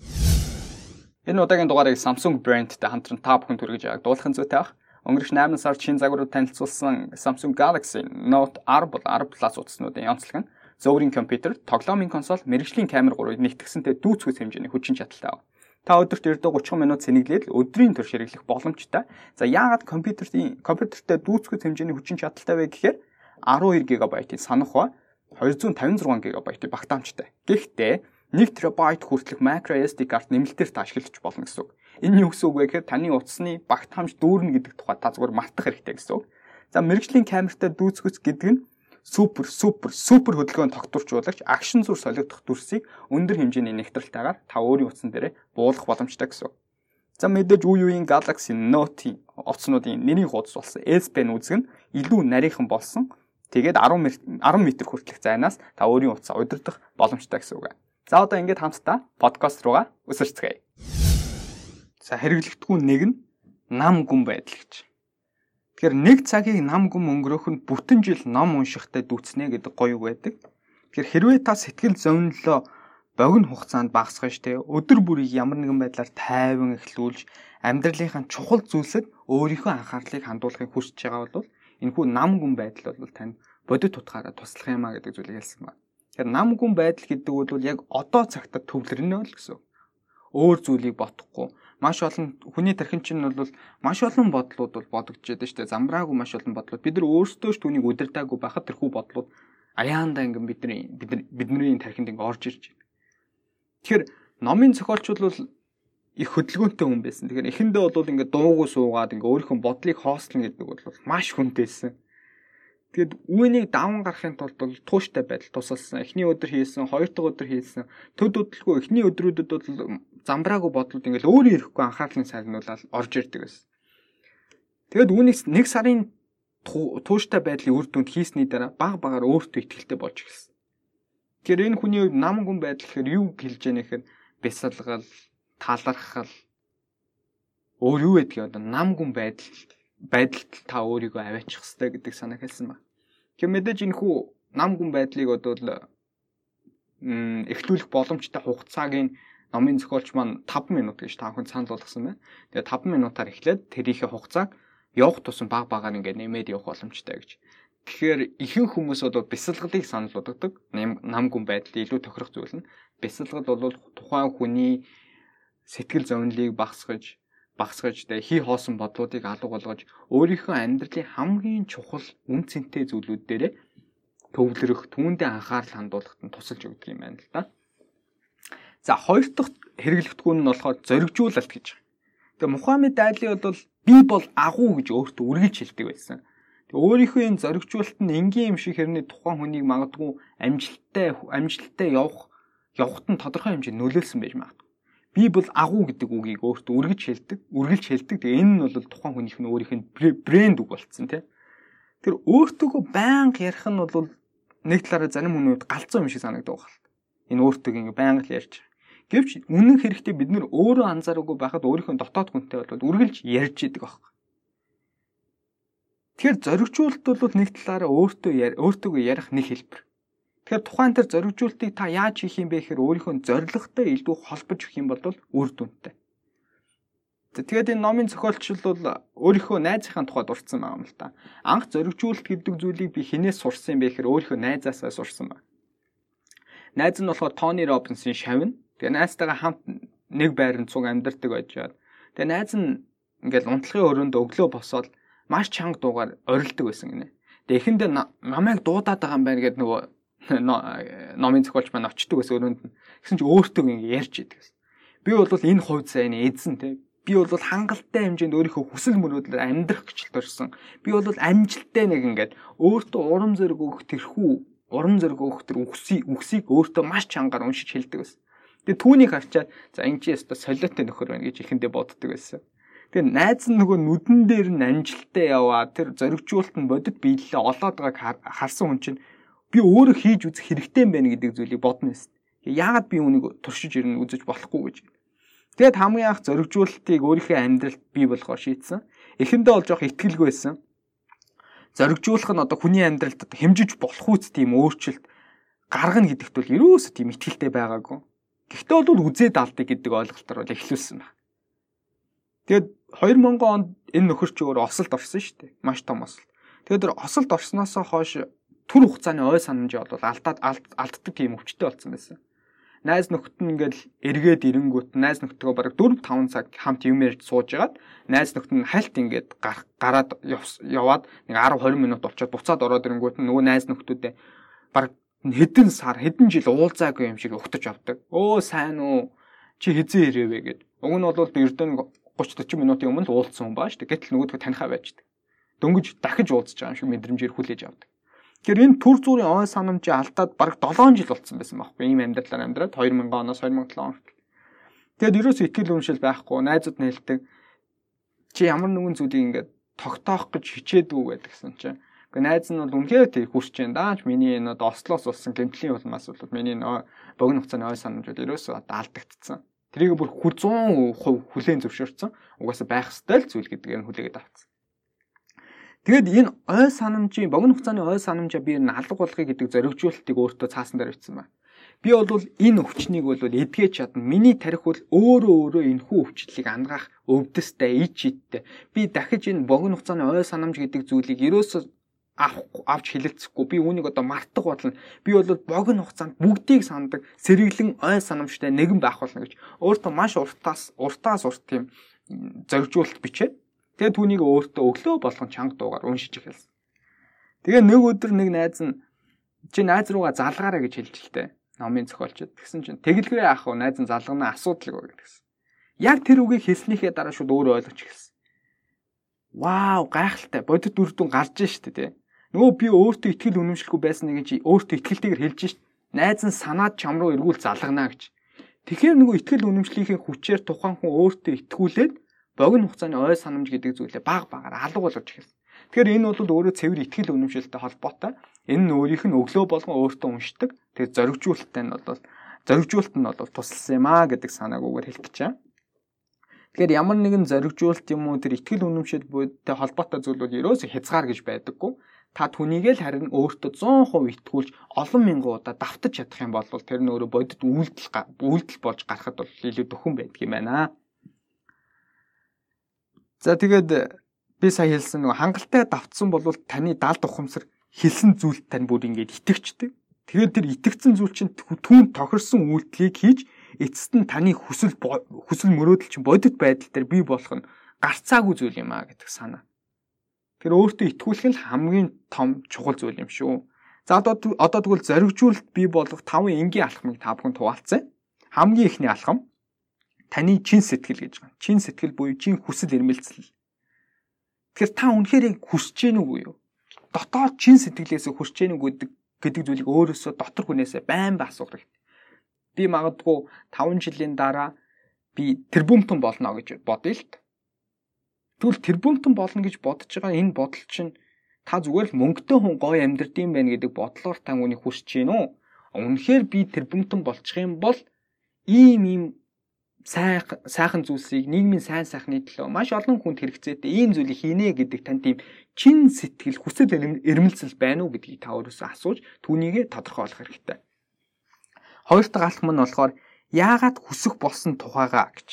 Энэ удаагийн дугаарыг Samsung брэндтэй хамтран та бүхэн түргэж байгааг дуулахын зүйтэй баг. Өнгөрөх 8 сард шинэ загварууд танилцуулсан Samsung Galaxy Note 10 бол 10 Plus утаснуудын онцлог нь зөөврийн компьютер, тоглоомын консоль, мэрэгжлийн камер гурвыг нэгтгэсэнтэй дүүцгээс хэмжээний хүчин чадалтай байна. Та өдөрт ердөө 30 минут сэнэглээд өдрийн турш хэрэглэх боломжтой. За яагаад компьютерийн компьютертэй дүүцгэж хэмжээний хүчин чадалтай вэ гэхээр 12 ГБ-ийн санах ба 256 ГБ-ийн багтаамжтай. Гэхдээ 1 ТБ хүртэлх micro SD карт нэмэлтээр та ашиглаж болно гэсэн үг. Энэ юу гэсэн үг вэ гэхээр таны утасны багтаамж дүүрнэ гэдэг тухай та зүгээр мартах хэрэгтэй гэсэн үг. За мэрэгжлийн камертай дүүцгэж гэдэг нь супер супер супер хөдөлгөөнд тогтворчуулагч акшн зүр солигдох дүрсийг өндөр хэмжээний нэгтрэлтайгаар та өөрийн утсан дээрээ буулгах боломжтой гэсэн. За мэдээж үе үеийн Galaxy Note-ийн утаснуудын нэрийн хуудас болсон S Pen үзэг нь илүү нарийнхан болсон. Тэгээд 10 10 м хүртэлх зайнаас та өөрийн утсаа удирдах боломжтой гэсэн үг. За одоо ингээд хамтдаа подкаст руугаа өсөрцгээе. За хэрэглэгдэхүүн нэг нь нам гүн байдал гэж. Тэгэхээр нэг цагийг нам гүм өнгөрөөх нь бүтэн жил ном уншихтай дүүцнэ гэдэг гоё байдаг. Тэгэхээр хэрвээ та сэтгэл зовнилоо богино хугацаанд багасгах штэ өдөр бүрийг ямар нэгэн байдлаар тайван эхлүүлж амьдралынхаа чухал зүйлсэд өөрийнхөө анхаарлыг хандуулахыг хүсэж байгаа бол энэхүү нам гүм байдал бол танд бодит утгаараа туслах юм а гэдэг зүйлийг хэлсэн байна. Тэгэхээр нам гүм байдал гэдэг бол яг одоо цагтад төвлөрнө л гэсэн. Өөр зүйлийг бодохгүй маш олон хүний тархин чинь бол маш олон бодлууд бол шүү дээ. Замбраагүй маш олон бодлууд. Бид нар өөрсдөө ч түүнийг удирдаагүй байхад тэрхүү бодлууд аяанда ингэн бидний бид бидний тархинд ингэ орж ирж байна. Тэгэхээр номын зохиолчул бол их хөдөлгөөнтэй хүн байсан. Тэгэхээр эхэндээ бол ингээ дуугүй суугаад ингээ өөрийнхөө бодлыг хоослно гэдэг бол маш хүнтэйсэн. Тэгэд үүнийг даван гарахын тулд бол тууштай байдал тусалсан. Эхний өдөр хийсэн, хоёр дахь өдөр хийсэн. Төд өдөлгүй эхний өдрүүдэд бол замбраагүй бодлууд ингээл өөрөө ирэхгүй анхаарлын сарнуулаад орж ирдэг байсан. Тэгэд үүнээс нэг сарын тууштай байдлын үр дүнд хийсний дараа баг багаар өөртөө ихтэй болж эхэлсэн. Тэгэхээр энэ хүний хувьд нам гүн байдал гэхээр юу хэлж яах нэхэр бясалгал, талархал өөр юу гэдгийг одоо нам гүн байдал байдалд та өөрийгөө аваачих хэрэгтэй гэдэг санаа хэлсэн ба. Тэгэхээр мэдээж энэ хүү нам гүн байдлыг одоо л эхлүүлэх боломжтой хугацааг нь номын зохиолч маань 5 минут гэж та бүхэн санал болгосон байна. Тэгээ 5 минутаар эхлээд тэрийнхээ хугацааг явах тусам баг багаар ингээд нэмээд явах боломжтой гэж. Тэгэхээр ихэнх хүмүүс бол бясалгалыг санал болгодог. Нам гүн байдал илүү тохирох зүйл нь бясалгал бол тухайн хүний сэтгэл зовнилыг багсгаж багсгаж тэ хий хоосон бодлуудыг алга болгож өөрийнхөө амьдралын хамгийн чухал үн цэнтэй зүйлүүд дээр төвлөрөх, түүндээ анхаарал хандуулахад нь тусалж өгдөг юм байна л да. За хоёр дахь хэрэглэгдэхүүн нь болохоор зоригжуулалт гэж. Тэгээ Мухаммед Али бол би бол агуу гэж өөртөө үргэлж хэлдэг байсан. Тэгээ өөрийнхөө энэ зоригжуулалт нь энгийн юм шиг хэрний тухайн хүнийг магадгүй амжилттай амжилттай явах явахт нь тодорхой хэмжээнд нөлөөлсөн байж магадгүй би бол агуу гэдэг үгийг өөртөө үргэлж хэлдэг, үргэлж хэлдэг. Тэгээ энэ нь бол тухайн хүнийх нь өөрийнх нь брэнд үг болцсон тий. Тэр өөртөөгөө байнга ярих нь бол нэг талаараа зарим хүмүүд галзуу юм шиг санагддаг байна. Энэ өөртөө ингээ байнга л ярьж. Гэвч үнэн хэрэгтээ бид нөр өөрөө анзаараагүй байхад өөрийнхөө дотоод хүнтэй бол үргэлж ярьж идэг байхгүй. Тэгэхээр зоригжуулалт бол нэг талаараа өөртөө өөртөөгөө ярих нэг хэлбэр. Тэгэхээр тухайн тэр зоригжуултыг та яаж хийх юм бэ гэхээр өөрийнхөө зорилготой илүү холбож өгөх юм бол үр дүнтэй. Тэгээд энэ номын зохиолч бол өөрийнхөө найзынхаа тухайд урдсан байгаа юм л та. Анх зоригжуулалт гэдэг зүйлийг би хинээс сурсан юм бэ гэхээр өөрийнхөө найзаасаа сурсан байна. Найз нь болохоор Тони Робинсын шавна. Тэгээ найзтайгаа хамт нэг байранд цуг амьдардаг байж байгаа. Тэгээ найз нь ингээл унтлагын өрөөнд өглөө босоод маш чанга дуугаар орилдог байсан гинэ. Тэгээ эхэндээ намайг дуудаад байгаа юм байна гэд нөгөө номын зохиолч маань очдөг гэсэн өрөөнд нь. Гэсэн чи өөртөө ингэ ярьж идэг гэсэн. Би бол энэ хувьд сайн эзэн те. Би бол хангалттай хэмжээнд өөрийнхөө хүсэл мөрөөдлөөр амьдрах гэж төрсөн. Би бол амжилттай нэг ингээд өөртөө урам зориг өгөх тэрхүү урам зориг өгөх тэр үгсийг үгсийг өөртөө маш чангаар уншиж хэлдэг байсан. Тэгээ түүнийг харчаад за энэ чи яста солиотой нөхөр байна гэж ихэндээ боддог байсан. Тэгээ найз нь нөгөө нүдэн дээр нь амжилттай яваа тэр зоригжуулалт нь бодит биелэлээ олоод байгааг харсан хүн чинь би өөрөө хийж үзэх хэрэгтэй юм байна гэдэг зүйлийг бодно юм. Яагаад би үүнийг туршиж ирнэ үзэж болохгүй гэж. Тэгэд хамгийн анх зоригжуулалтыг өөрийнхөө амьдралд бий болгохоор шийдсэн. Эхэндээ бол жоох ихтгэлгүй байсан. Зоригжуулах нь одоо хүний амьдралд хэмжиж болох үст тийм өөрчлөлт гаргана гэдэгт бол ерөөсөө тийм ихтгэлтэй байгаагүй. Гэхдээ бол үзээд алдыг гэдэг ойлголтоор бол эхлүүлсэн байна. Тэгэд 2000 онд энэ нөхөрч өөр осолд орсон шүү дээ. Маш том осолд. Тэгээд осолд орсноос хойш түр хугацааны ой санамж бол алдаад алддаг тийм өвчтэй болсон байсан. Найз нөхд нь ингээл эргээд ирэнгүүт найз нөхдөдөө бараг 4 5 цаг хамт юм ярьж сууж ягаад найз нөхд нь хальт ингээд гараад яваад нэг 10 20 минут болчиход буцаад ороод ирэнгүүт нөгөө найз нөхдүүдээ бараг хэдэн сар хэдэн жил уулзаагүй юм шиг өгтөж авдаг. Өө сайн уу? Чи хизээ ирэвэ гэд. Уг нь бол ердөө 30 40 минутын өмнө л уулзсан хүн баа шүү дээ. Гэтэл нөгөөдгөө танихаа байждаг. Дөнгөж дахиж уулзж байгаа юм шиг мэдрэмжээр хүлээж авдаг. Тэгэхээр энэ төр зүрийн ой санамжаа алдаад бараг 7 жил болцсон байсан байхгүй ийм амьдралаар амьдраад 2000 оноос 2007 он хүртэл. Тэгэд ерөөсөө ихтгэл үншил байхгүй найзууд нээлтдэг. Чи ямар нэгэн зүйлийг ингээд тогтоох гэж хичээдгүү гэдгсэн чинь. Гэхдээ найз нь бол үнхээр тэр хүрч जैन даач миний энэ Ослоос болсон гэмтлийн улмаас бол миний богино хугацааны ой санамжууд ерөөсөө одоо алдагдцсан. Тэрийг бүр 100% хүлээн зөвшөөрсөн. Угаасаа байх ёстой л зүйл гэдгээр нь хүлээгээд авцсан. Тэгэд энэ ой санамжийн богино хугацааны ой санамжаа би алга болгоё гэдэг зоригжуулалтыг өөртөө цаасан дээр бичсэн байна. Би бол энэ өвчнийг бол эдгэж чадна. Миний тарих бол өөрөө өөрөө энэ хүү өвчлөлийг ангаах өвдөстэй, ич иттэй. Би дахиж энэ богино хугацааны ой санамж гэдэг зүйлийг ерөөсөө авч хилэлцэхгүй би үүнийг одоо мартах бодлоо би бол богино хугацаанд бүгдийг сандаг сэргэлэн ой санамжтай нэгэн байх болно гэж өөртөө маш уртаас уртаас урт тийм зоригжуулалт бичээд Тэгээ түүнийг өөртөө өглөө болгон чанга дуугаар уншиж эхэлсэн. Тэгээ нэг өдөр нэг найз нь чи найз руугаа залгаарай гэж хэлж илтээ. Номын зохиолчд. Тэгсэн чинь тэгэлгүй яах вэ? Найз нь залгана асуудал гоо гэсэн. Яг тэр үгийг хэлснийхээ дараа шууд өөрөө ойлгож эхэлсэн. Вау, гайхалтай. Бодит үр дүн гарч штэ тий. Нөгөө би өөртөө ихтгэл үнэмшилгүй байсан нэг чи өөртөө ихтгэлтэйгээр хэлж штэ. Найз нь санаад чам руу эргүүл залгана гэж. Тэгэхээр нөгөө ихтгэл үнэмшлийнхээ хүчээр тухайн хүн өөртөө итгүүлээд богино хугацааны ой санамж гэдэг зүйлээ баг багаар алга болгож эхэлсэн. Тэгэхээр энэ бол өөрөө цэвэр ихтгэл үнэмшилтэй холбоотой. Энэ нь өөрийнх нь өглөө болгон өөртөө уншдаг. Тэгээд зоригжуулалттай нь бол зоригжуулалт нь бол тусалсан юм аа гэдэг санаагүйгээр хэлэх гэж байна. Тэгэхээр ямар нэгэн зоригжуулалт юм уу тэр ихтгэл үнэмшил буйтай холбоотой зүйл бол ерөөсө хязгаар гэж байдаггүй. Та түүнийг л харин өөртөө 100% итгүүлж олон мянган удаа давтаж чадах юм бол тэр нь өөрөө бодит үйлдэл үйлдэл болж гарахад бол илүү дөхөн байдаг юм байна. За тэгээд би сая хэлсэн нэг хангалттай давтсан бол таны даалд ухамсар хэлсэн зүйлд тань бүр ингэж итгэжтэй. Тэгээд тэр итгэцэн зүйл чинь түүн тохирсон үйлдэлийг хийж эцэст нь таны хүсэл хүсэл мөрөөдөл чинь бодит байдал дээр бий болох нь гарцаагүй зүйл юм а гэдэг санаа. Тэр өөртөө итгүүлэх нь хамгийн том чухал зүйл юм шүү. За одоо одоо тэгвэл зоригжуулалт бий болгох таван энгийн алхмыг та бүхэн хуваалцсан. Хамгийн ихний алхам таны чин сэтгэл гэж байна. Чин сэтгэл буюу чин хүсэл эрмэлзэл. Тэгэхээр та үнэхээр хүсэж гэнэ үгүй юу? дотоод чин сэтгэлээс хүрч гэнэ гэдэг гэдэг зүйлийг өөрөөсөө дотор хүнээсээ байн ба асуух хэрэгтэй. Би магадгүй 5 жилийн дараа би тэрбумтон болно гэж бодъё л т. Тэгвэл тэрбумтон болно гэж бодож байгаа энэ бодол чинь та зүгээр л мөнгөтэй хүн гоё амьдрдсан байх гэдэг бодлоор та үнийг хүсэж гин үү? Үнэхээр би тэрбумтон болчих юм бол ийм ийм сайхан сайхан зүйлсийг нийгмийн сайн сайхны төлөө маш олон хүнд хэрэгцээтэй ийм зүйлийг хийнэ гэдэг тань тийм чин сэтгэл хүсэл эрмэлзэл байна уу гэдгийг та өөрөөсөө асууж түүнийгээ тодорхойлох хэрэгтэй. Хоёр дахь алхам нь болохоор яагаад хүсэх болсон тухайгаа гэж.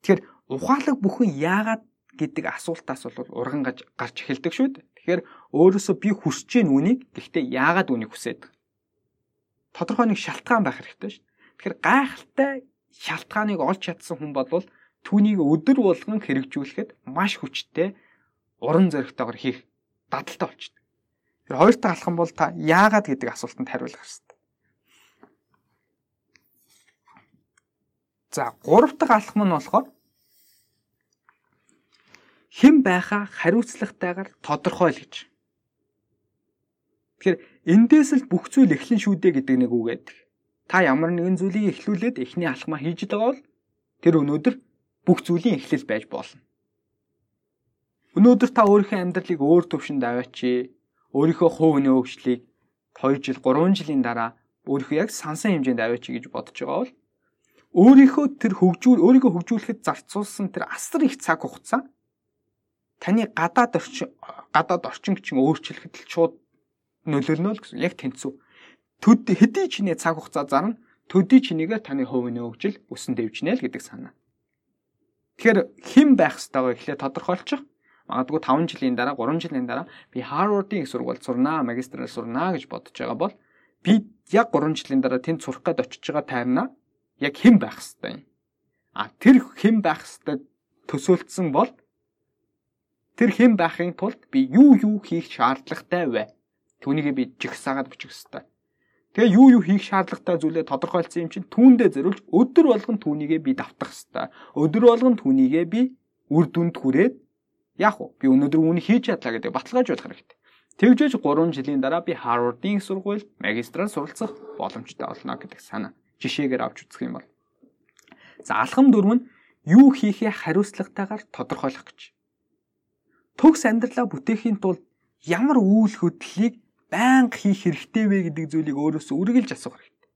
Тэгэхээр ухаалаг бүхэн яагаад гэдэг асуултаас бол урган гарч эхэлдэг шүү дээ. Тэгэхээр өөрөөсөө би хүсэж гин үнийг гэхдээ яагаад үнийг хүсээд. Тодорхой нэг шалтгаан байх хэрэгтэй шүү. Тэгэхээр гайхалтай шалтгааныг олж чадсан хүн бол түүнийг өдөр болгон хэрэгжүүлэхэд маш хүчтэй уран зоригтойгоор хийх дадалтай болчихдог. Тэр хоёр дахь алхам бол та яагаад гэдэг асуултанд хариулах хэрэгтэй. За гурав дахь алхам нь болохоор хэн байхаа хариуцлагатайгаар тодорхойл гэж. Тэгэхээр эндээс л бүх зүйл эхлэн шүүдэ гэдэг нэг үг байдаг. Та ямар нэгэн зүйлийг эхлүүлээд эхний алхмаа хийж байгаа бол тэр өнөөдөр бүх зүйлийн эхлэл байж болно. Өнөөдөр та өөрийнхөө амьдралыг өөр төвшөнд аваачи. Өөрийнхөө хувь нөө хөгжлийг 2 жил, 3 жилийн дараа өөрийнхөө яг сансан хэмжээнд аваачи гэж бодож байгаа бол өөрийнхөө тэр хөгжүүл өөрийгөө хөгжүүлэхэд зарцуулсан тэр асар их цаг хугацаа таны гадаад орчин гадаад орчин чинь өөрчлөхөд л шууд нөлөөлнө л гэсэн яг тэнцүү. Төд хэдий чиний цаг хугацаа зарна төдий чинийгээ таны хувь нөөжл өсөн дэвжнэ л гэдэг санаа. Тэгэхээр хэн байх ёстойгоо эхлээд тодорхойлчих магадгүй 5 жилийн дараа 3 жилийн дараа би Harvard-ийн их сургуульд сурнаа, магистраар сурнаа гэж бодож байгаа бол би яг 3 жилийн дараа тэнд сурах гээд очиж байгаа тайрнаа яг хэн байх хэвээр юм. А тэр хэн байх хэвээр төсөөлцсөн бол тэр хэн байхын тулд би юу юу хийх шаардлагатай вэ? Түүнийг би жигсаагаад бичих хэвээр. Тэгээ юу юу хийх шаардлагатай зүйлээ тодорхойлсон юм чинь түүндээ зориулж өдөр болгон түүнийгээ би давтах хэвээр. Өдөр болгон түүнийгээ би үр дүнд хүрээд яг уу би өнөөдөр үүнийг хийж чадлаа гэдэг баталгааж болох хэрэгтэй. Тэгжээж 3 жилийн дараа би Harvard-ийн сургуульд магистраар суралцах боломжтой болно гэдэг санаа жишээгээр авч үзэх юм бол. За алхам дөрөв нь юу хийхээ хариуцлагатайгаар тодорхойлох гэж. Төгс амьдралаа бүтээхийн тулд ямар үйл хөдлөлийг байнга хийх хэрэгтэй вэ гэдэг зүйлийг өөрөөсөө үргэлж асуух хэрэгтэй.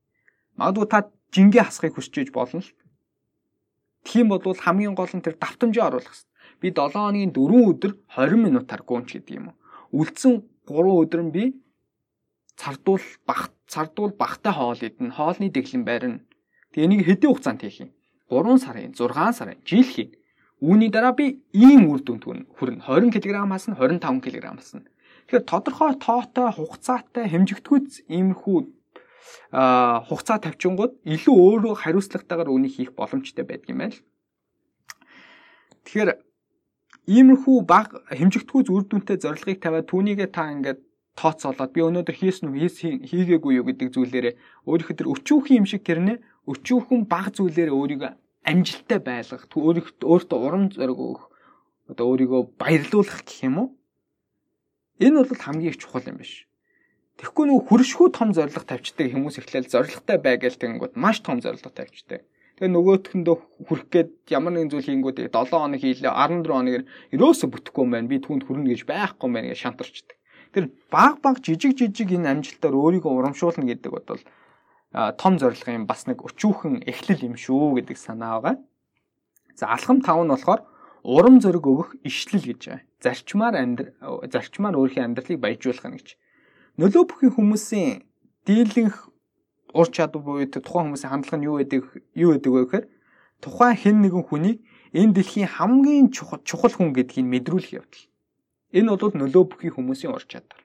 Магадгүй та жингээ хасахыг хүсэж болно л. Тийм бодвол хамгийн гол нь тэр давтамжаа оруулах хэрэгтэй. Би 7 хоногийн 4 өдөр 20 минутаар гүнч гэдэг юм уу. Үлдсэн 3 өдөр нь би цардуул багт цардуул багтай хоол идэн хоолны дэглэн байрна. Тэгээ энийг хэдэн хугацаанд хийх юм? 3 сарын, 6 сарын, жил хийн. Үүний дараа би ийм үр дүнд хүрнэ. 20 кг-аас нь 25 кг-аас нь. Тэгэхээр тодорхой тоотой, хугацаатай, хэмжигдэхүйц иймэрхүү а хугацаа тавьчингууд илүү өөрөө хариуцлагатайгаар үнийг хийх боломжтой байдаг юм байна л. Тэгэхээр Иймэрхүү баг хэмжигдэхүй үр дүнтэй зорилгыг тавиад түүнийгээ та ингээд тооцоолоод би өнөөдөр хийсэн үү хийгээгүй юу гэдэг зүйлээрээ өөрийнхөө тэр өчүүхэн юм шиг тэрнээ өчүүхэн баг зүйлээрээ өөрийгөө амжилттай байлгах өөртөө урам зориг өгөх одоо өөрийгөө баярлуулах гэх юм уу энэ бол хамгийн их чухал юм биш Тэгэхгүй нөгөө хөршгүй том зориг тавьчдаг хүмүүс ихлээл зоригтой бай гэж тэгэнгүүт маш том зориг тавьчдаг Тэгээ нөгөөтхөндөө хүрх гээд ямар нэгэн зүйл хийнгүүд 7 хоног хийлээ 14 хоног ерөөсө бүтэхгүй юм байна. Би түүнд хүрнэ гэж байхгүй юм байна гэж шантарчдаг. Тэр баг баг жижиг жижиг энэ амжилтаар өөрийгөө урамшуулна гэдэг бол том зорилгын бас нэг өчүүхэн эхлэл юм шүү гэдэг санаа байгаа. За алхам 5 нь болохоор урам зориг өгөх ишлэл гэж байгаа. Зарчмаар амьдр зарчмаар өөрхийн амьдралыг баяжуулах нь гэж. Нөлөө бүхий хүмүүсийн дийлэнх ур чадвар буюу тухайн хүмүүсийн хандлага нь юу гэдэг юу гэдэг вэ гэхээр тухайн хэн нэгэн хүнийг энэ дэлхийн хамгийн чухал хүн гэдгийг мэдрүүлэх явдал. Энэ бол нөлөө бүхий хүмүүсийн ур чадвар.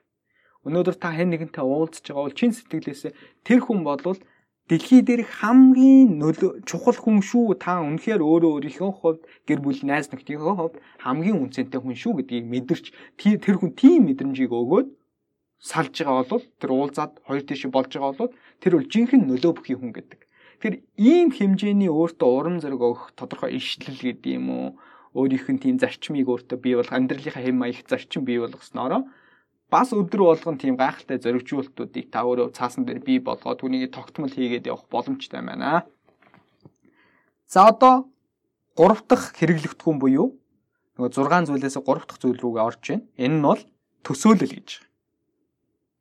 Өнөөдөр та хэн нэгэнтэй уулзж байгаа бол чин сэтгэлээсээ тэр хүн болвол дэлхий дээр хамгийн нөлөө чухал хүн шүү. Та үнэхээр өөрөө өөрийнхөө хувьд гэр бүл найз нөхдийнхөө хувьд хамгийн үнцэнтэй хүн шүү гэдгийг мэдэрч тэр хүн тийм мэдрэмжийг өгөөд салж байгаа бол тэр уулзаад хоёр тийш болж байгаа бол тэр бол жинхэнэ нөлөө бүхий хүн гэдэг. Тэгэхээр ийм хэмжээний өөртөө урам зориг өгөх тодорхой ишлэл гэдэг юм уу? Өөрийнх нь тийм зарчмыг өөртөө бий болох амьдралынхаа хэм маягт зарчим бий болгосноороо бас өдөр болгон тийм гайхалтай зоригжуулалтуудыг та өөрөө цаасан дээр бий болгоод түүнийг тогтмол хийгээд явах боломжтой байна. За одоо 3 дахь хэрэглэгдэхүүн буюу нөгөө 6 зүйлээс 3 дахь зүйл рүүгээ орж байна. Энэ нь бол төсөөлөл гэж.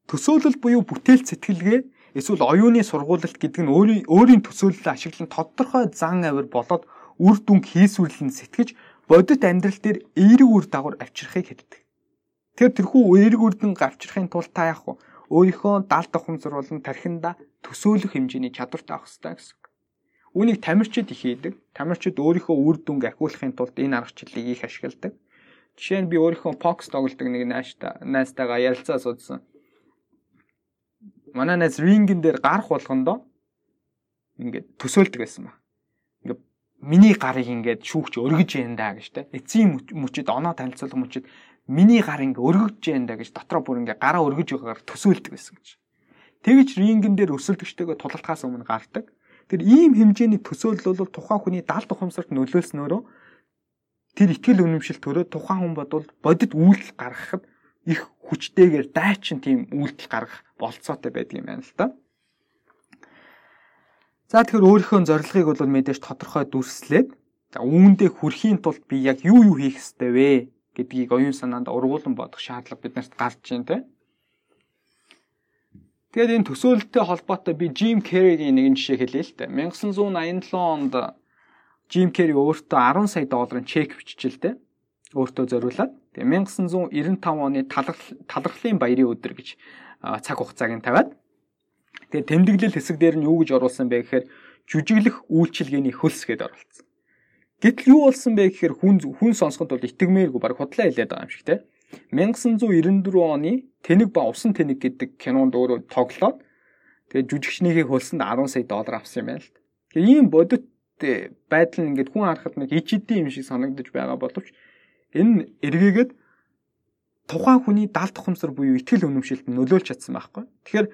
Төсөөлөл буюу бүтээл сэтгэлгээ эсвэл оюуны сургуулилт гэдэг нь өөрийн өөрийн төсөөллөө ашиглан тодорхой зан авир болоод үр дүнг хийсвэрлэн сэтгэж бодит амьдрал дээр эерэг үр дагавар авчрахыг хэлдэг. Тэр тэрхүү эерэг үрдэн гарчрахын тулд та яах вэ? Өөрийнхөө даалт ухамсар болон тархинда төсөөлөх хэмжээний чадвартай авах хэрэгтэй гэсэн. Үүнийг тамирчид их хийдэг. Тамирчид өөрийнхөө үр дүнг ахиулахын тулд энэ аргачлалыг их ашигладаг. Жишээ нь би өөрийнхөө покс тоглодог нэг найзтай найзтайгаа ярилцаа суудсан. Манай найз рингэн дээр гарах болгондоо ингээд төсөөлдөг байсан ба. Ингээд миний гарыг ингээд шүүгч өргөж яана даа гэж те. Эцсийн мөчөд оноо танилцуулах мөчөд миний гар ингээ өргөж яанда гэж дотроо бүр ингээ гараа өргөж байгаагаар төсөөлдөг байсан гэж. Тэгэж рингэн дээр өсөлтөгчтэйгээ тулалтахаас өмнө гардаг. Тэр ийм хэмжээний төсөөлөл бол тухайн хүний даалт ухамсарт нөлөөлснөөрөө тэр ихтгэл үнэмшил төрөө тухайн хүн бодвол бодит үйлдэл гаргахад их хүчтэйгээр дайчин тийм үйлдэл гаргах болцоотой байдаг юм байна л да. За тэгэхээр өөрийнхөө зорилгыг бол мэдээж тодорхой дүрслээд үүндээ хүрэхийн тулд би яг юу юу хийх ёстой вэ гэдгийг оюун санаанд ургуулсан бодох шаардлага биднэрт гарч байна те. Тэгээд энэ төсөөлөлттэй холбоотой би Jim Carrey-гийн нэгэн жишээ хэлье л дээ. 1987 онд Jim Carrey өөртөө 10 сая долларын чек биччихэл дээ. Өөртөө зориулаад. Тэгээ 1995 оны талархлын баярын өдөр гэж цаг хугацааг нь тавиад. Тэгээ тэмдэглэл хэсэг дээр нь юу гэж оруулсан бэ гэхээр жүжиглэх үйлчилгээний хөлс гэдээ оруулсан. Гэтэл юу болсон бэ гэхээр хүн хүн сонсоход бол итгэмээргүй баг худлаа хэлээд байгаа юм шиг те. 1994 оны Тэнэг ба Усан тэнэг гэдэг кинонд өөрөө тоглоод тэгээд жүжигчнийхээ хөлсөнд 10 сая доллар авсан юм байна л. Тэгээд ийм бодит байдал нь ингээд хүн харахад нэг ичэдийн юм шиг санагдаж байгаа боловч энэ эргээгээд тухайн хүний даалт ухамсар буюу ихтгэл үнэмшилт нөлөөлж чадсан байхгүй. Тэгэхээр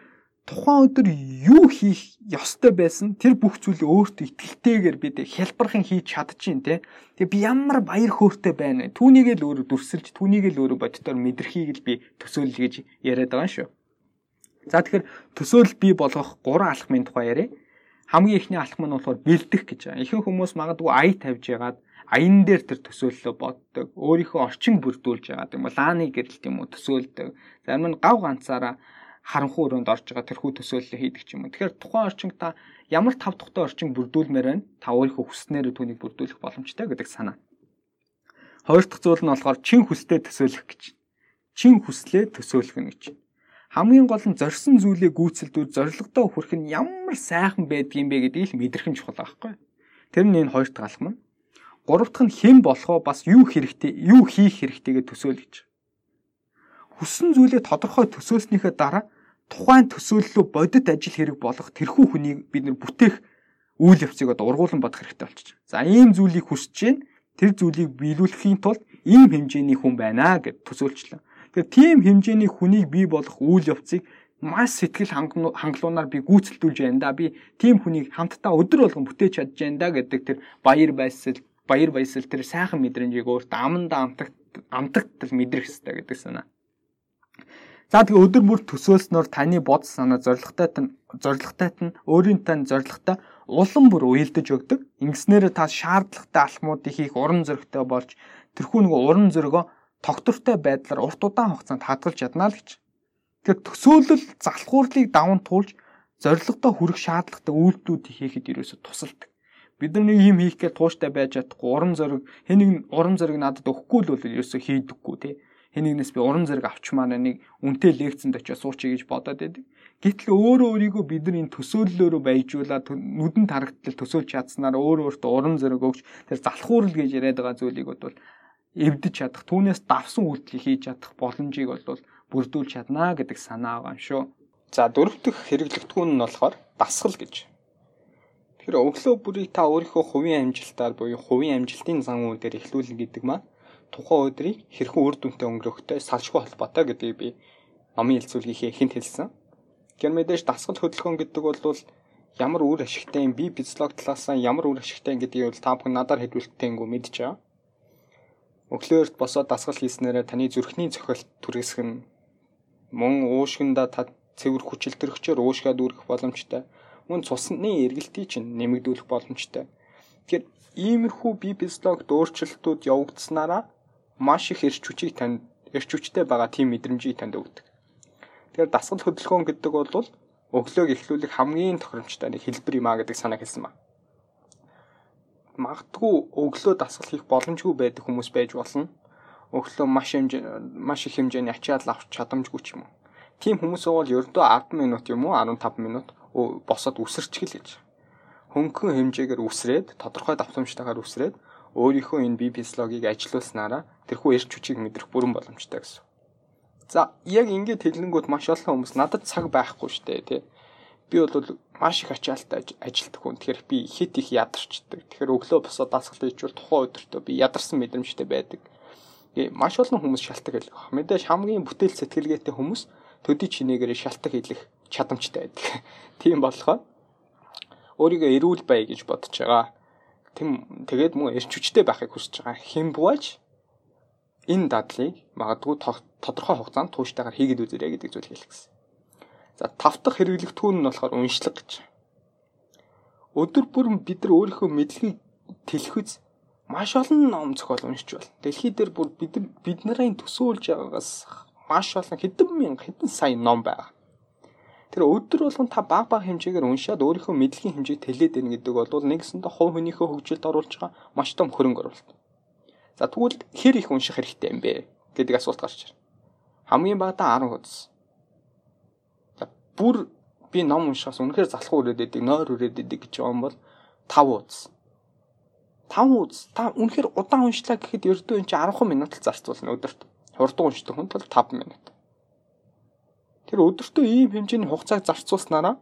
тухайн өдөр юу хийх ёстой байсан тэр бүх зүйлийг өөртөө итгэлтэйгээр бид хялбархан хийж чадчихин те. Тэгээ би ямар баяр хөөртэй байна вэ? Түүнийг л өөрөө дүрсэлж, түүнийг л өөрөө боддоор мэдрэхийг л би төсөөлөл гэж яриад байгаа шүү. За тэгэхээр төсөөлөл бий болгох гурван алхмын тухай яриа. Хамгийн ихний алхам нь болохоор бэлдэх гэж байгаа. Ихэнх хүмүүс магадгүй ая тавьж ягаад аян дээр тэр төсөөллөө боддог. Өөрийнхөө орчин бүрдүүлж байгаа юм бол лааны гэрэлт юм уу төсөөлдөг. Зарим нь гав ганцаараа харанхуй өрөөнд орж байгаа тэрхүү төсөөллөө хийдэг ч юм уу. Тэгэхээр тухайн орчинг та ямар тав тухтай орчин бүрдүүлмээр байна? Та өөрийнхөө хүснээр түүнийг бүрдүүлэх боломжтой гэдэг санаа. Хоёр дахь зүйл нь болохоор чин хүслээ төсөөлөх гэж. Чин хүслээ төсөөлөх нь гэж. Хамгийн гол нь зорьсон зүйлээ гүйцэлдүүр зорилгодоо хүрэх нь ямар сайхан байдгийм бэ гэдгийг л мэдрэх нь чухал байхгүй. Тэр нь энэ хоёр дахь алхам нь. Гурав дахь нь хэн болохоо бас юу хэрэгтэй, юу хийх хэрэгтэйгээ төсөөл гэж хүссэн зүйлээ тодорхой төсөөлснийхээ дараа тухайн төсөөллөө бодит ажил хэрэг болох тэрхүү хүнийг бид нэр бүтээх үйл явцыг одоо ургуулan бодох хэрэгтэй болчих. За ийм зүйлийг хүсэж чинь тэр зүйлийг биелүүлэхийн тулд ийм хэмжээний хүн байна гэд төсөөлчлээ. Тэгэхээр тийм хэмжээний хүнийг бий болох үйл явцыг маш сэтгэл хангалуунаар би гүйцэлдүүлж байна да. Би тийм хүнийг хамтдаа өдөр болгон бүтээж чадж байна да гэдэг тэр баяр баясгал баяр баясгал тэр сайхан мэдрэмжийг өөртөө амандаа амтагт амтагт мэдрэх хэрэгтэй гэдэг санаа. За тэгээ өдөр бүр төсөөлснөөр таны бодол санаа зоригтойт нь зоригтойт нь өөрийн тань зоригтой улам бүр уялдаж өгдөг. Ингэснээр та шаардлагатай алхмуудыг хийх уран зоригтой болж тэрхүү нэг уран зоригоо тогтвортой байдлаар урт удаан хугацаанд хадгалж чадна л гэж. Тэгэхээр төсөөлөл залхуурлыг даван туулж зорилгодоо хүрэх шаардлагатай үйлдэлүүд хийхэд ерөөсө тусалдаг. Бид нар нэг юм хийх гэж тууштай байж чадахгүй урам зориг хэнийг урам зориг надад өгөхгүй л бол ерөөсө хийдэггүй тий. Хэнийгнээс би урам зориг авчмаар нэг үнтэй лекцэнд очиж суучий гэж бодоод байдаг. Гэтэл өөрөө өөрийгөө бид нар энэ төсөөллөөрөө баяжуулаад нүдэн тарагтлал төсөөлж чадсанаар өөрөө өөртөө урам зориг өгч тэр залхуурал гэж яриад байгаа зүйлийг бол эвдэж чадах, түүнээс давсан үйлдэл хийж чадах боломжийг бол бүрдүүлж чаднаа гэдэг санаа байгаа юм шүү. За дөрөв дэх хэрэглэгдэхүүн нь болохоор дасгал гэж. Тэгэхээр өглөө бүрийг та өөрийнхөө хувийн амжилтаар буюу хувийн амжилтын зан үйл дээр эхлүүлнэ гэдэг маань тухайн өдрийг хэрхэн үр дүнтэй өнгөрөхтэй салшгүй холбоотой гэдгийг би номын хэлцүүлгийнхээ эхэнд хэлсэн. Гэр мэдээж дасгал хөдөлгөөн гэдэг бол ямар үр ашигтай юм би физиолог талаас нь ямар үр ашигтай гэдгийг бол та бүхэн надаар мэдж байгаа. Өглөөрт босоод дасгал хийснээрээ таны зүрхний цохилт түргэсэх нь мөн уушгинда та цэвэр хүчилтөрөгчөөр уушгаад үүрэх боломжтой. Мөн цусны эргэлтийг чинь нэмэгдүүлэх боломжтой. Тэгэхээр иймэрхүү бие физиологт өөрчлөлтүүд явагдсанараа маш их эрч хүчийг танд эрч хүчтэй байгаа тийм мэдрэмжийг танд өгдөг. Тэгэхээр дасгал хөдөлгөөн гэдэг бол өглөөг эхлүүлэх хамгийн тохиромжтой нэг хэлбэр юм а гэдэг санааг хэлсэн ба магадгүй өглөө дасгал хийх боломжгүй байдаг хүмүүс байж болно. Өглөө маш хэмжээ маш их хэмжээний ачаал авч чадамжгүй ч юм уу. Тийм хүмүүс бол ердөө 10 минут юм уу 15 минут босоод үсэрчгэл гэж. Хөнгөн хэмжээгээр үсрээд тодорхой давтамжтайгаар үсрээд өөрийнхөө энэ бие физиологийг ажилуулснараа тэрхүү эрч хүчийг мэдрэх бүрэн боломжтой гэсэн. За яг ингэж хэлэнгүүт маш олон хүмүүс надад цаг байхгүй штэ тий би бол маш их ачаалттай ажилтдаг хүн. Тэгэхээр би хит их ядарчдаг. Тэгэхээр өглөө босоод дасгал хийжүүл тухайн өдөртөө би ядарсан мэдрэмжтэй байдаг. Гэ маш олон хүмүүс шалтгаан хэлэх. Мэдээж хамгийн бүтээл сэтгэлгээтэй хүмүүс төдий чинээгээр шалтгаан хэлэх чадамжтай байдаг. *laughs* Тийм болохоор өөрийгөө эрүүл бай гэж бодож байгаа. Тэм тэгээд мөн эрч хүчтэй байхыг хүсэж байгаа. Хэн бууж энэ дадлыг магадгүй тодорхой хугацаанд тууштайгаар хийгээд үзээрэй гэдэг зүйл хэлэх гэсэн. За тав дахь хэрэглэгдэхүүн нь болохоор уншлаг гэж. Өдөр бүр бид нар өөрийнхөө мэдлэгийг тэлхэз маш олон ном зохиол уншиж байна. Дэлхий дээр бүр бид бид нарын төсөөлж байгаагаас маш олон хэдэн мянга хэдэн сая ном байгаа. Тэр өдөр болгон та баг баг хэмжээгээр уншаад өөрийнхөө мэдлэгийн хэмжээг тэлээд байна гэдэг бол нэгсэндээ хувь хүнийхөө хөгжилд оруулж байгаа маш том хөрөнгө оруулалт. За тэгвэл хэр их унших хэрэгтэй юм бэ гэдэг асуулт гарч ирнэ. Хамгийн багадаа 10 хуудас бүр би ном уншихаас үнэхээр залхуу өрөөд идэг, нойр өрөөд идэг гэж байгаа юм бол 5 ууц. 5 ууц. Та үнэхээр удаан уншлаа гэхэд ердөө энэ чинь 10 минут л зарцуулна өдөрт. Хурдан уншдаг хүн бол 5 минут. Тэр өдөртөө ийм хэмжээний хугацааг зарцуулснараа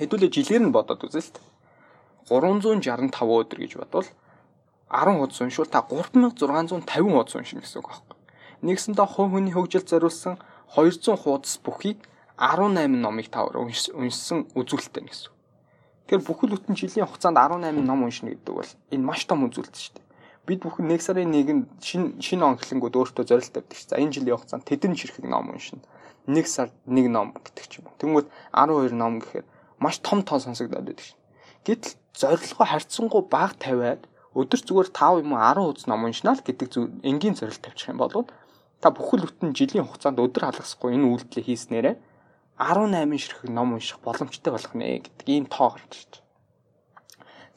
хэдүүлээ жилээр нь бодоод үзээ л дээ. 365 өдөр гэж бодвол 10 хуудас уншвал та 3650 хуудас уншина гэсэн үг байхгүй. Нэгсэндээ хувь хүний хөгжилд зориулсан 200 хуудас бүхийг 18 номыг та уншсан үзүүлэлттэй гэсэн. Тэгэхээр бүхэл бүтэн жилийн хугацаанд 18 ном уншина гэдэг бол энэ маш том үзүүлэлт шүү дээ. Бид бүхэн нэг сарын нэгэнд шин шинэ он эхлэнгүүд өөртөө зорилт тавьдаг шүү. За энэ жилийн хугацаанд тэдэн ширхэг ном уншина. Нэг сард нэг ном гэдэг ч юм. Тэнгүүд 12 ном гэхээр маш том тоо сонсогдоод байдаг шин. Гэтэл зорилгоо харьцангуй бага тавиад өдөр зүгээр 5 юм уу 10 үз ном уншнаа л гэдэг зүг энгийн зорилт тавьчих юм бол та бүхэл бүтэн жилийн хугацаанд өдөр халахсахгүй энэ үйлдэлээ хийснээрээ 18 ширхэг ном унших боломжтой болох нэ гэдэг ийм тоо гарч ирж.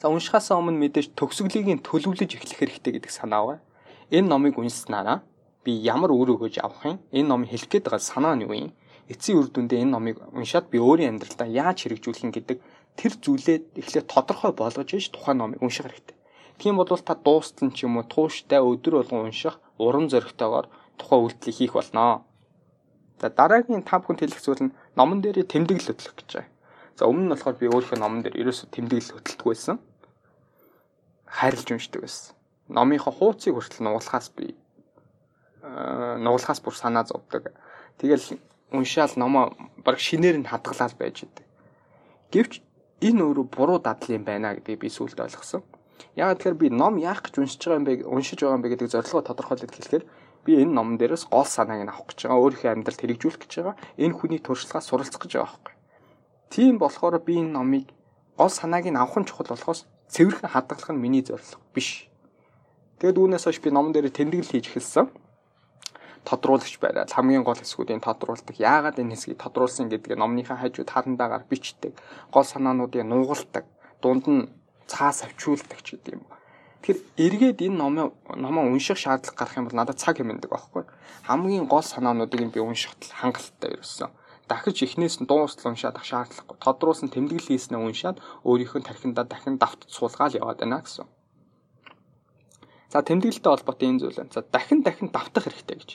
За уншихаас өмнө мэдээж төгсгөлийг төлөвлөж эхлэх хэрэгтэй гэдэг санаа байна. Энэ номыг уншсанараа би ямар үр өгөөж авах юм? Энэ номыг хэлэх гээд байгаа санаа нь юу юм? Эцсийн үр дүндээ энэ номыг уншаад би өөрийн амьдралдаа яаж хэрэгжүүлэх юм гэдэг тэр зүйлээ эхлээд тодорхой болгож иж тухайн номыг унших хэрэгтэй. Тийм бол та дуустал ч юм уу тууштай өдөр болгон унших урам зоригтойгоор тухайн үйлдэлийг хийх болноо. За дараагийн та бүхэнд хэлэх зүйл нь номон дээр тэмдэглэл хөтлөх гэж байна. За өмнө нь болохоор би өөрийнхөө номон дээр ерөөсө тэмдэглэл хөтэлдэг байсан. Хайрлж уншдаг байсан. Номынхоо хууцыг хүртэл нугалахаас би нугалахаас бүр санаа зовдөг. Тэгэл уншаал номоо баг шинээр нь хадгалаад байж идэг. Гэвч энэ өөрөө буруу дадлал юм байна гэдгийг би сүүлд ойлгосон. Яг тэгэхээр би ном яах гэж уншиж байгаа юм бэ, уншиж байгаа юм бэ гэдэг зорилгоо тодорхойлоод хэлэхээр би энэ номон дээрээс гол санааг нь авах гэж байгаа. Өөрийнхөө амьдралд хэрэгжүүлэх гэж байгаа. Энэ хүний туршлагаас суралцах гэж байгаа байхгүй. Тийм болохоор би энэ номыг гол санааг нь авах нь чухал болохоос цэвэрхэн хадгалах нь миний зорилго биш. Тэгэд үүнээс хойш би номон дээр тэмдэглэл хийж эхэлсэн. Тодруулагч бариад хамгийн гол хэсгүүдийн тодруулдаг. Яагаад энэ хэсгийг тодруулсан гэдгээ номныхаа хажууд харандаагаар бичдэг. Гол санаануудыг нугалдаг. Дунд нь цаас авчуулдаг ч гэдэг юм. Тэгэхээр эргээд энэ номоо номоо унших шаардлага гарах юм бол надад цаг хэмнэдэг байхгүй. Хамгийн гол санаануудыг би уншихад хангалттай ерөөсөн. Дахиж эхнээс нь дуустал уншаад ах шаардлагагүй. Тодруулсан тэмдэглэл хийснээ уншаад өөрийнхөө тархиндаа дахин давтд суулгаад яваад байна гэсэн. За тэмдэглэлтэй холбоотой энэ зүйл. За дахин дахин давтах хэрэгтэй гэж.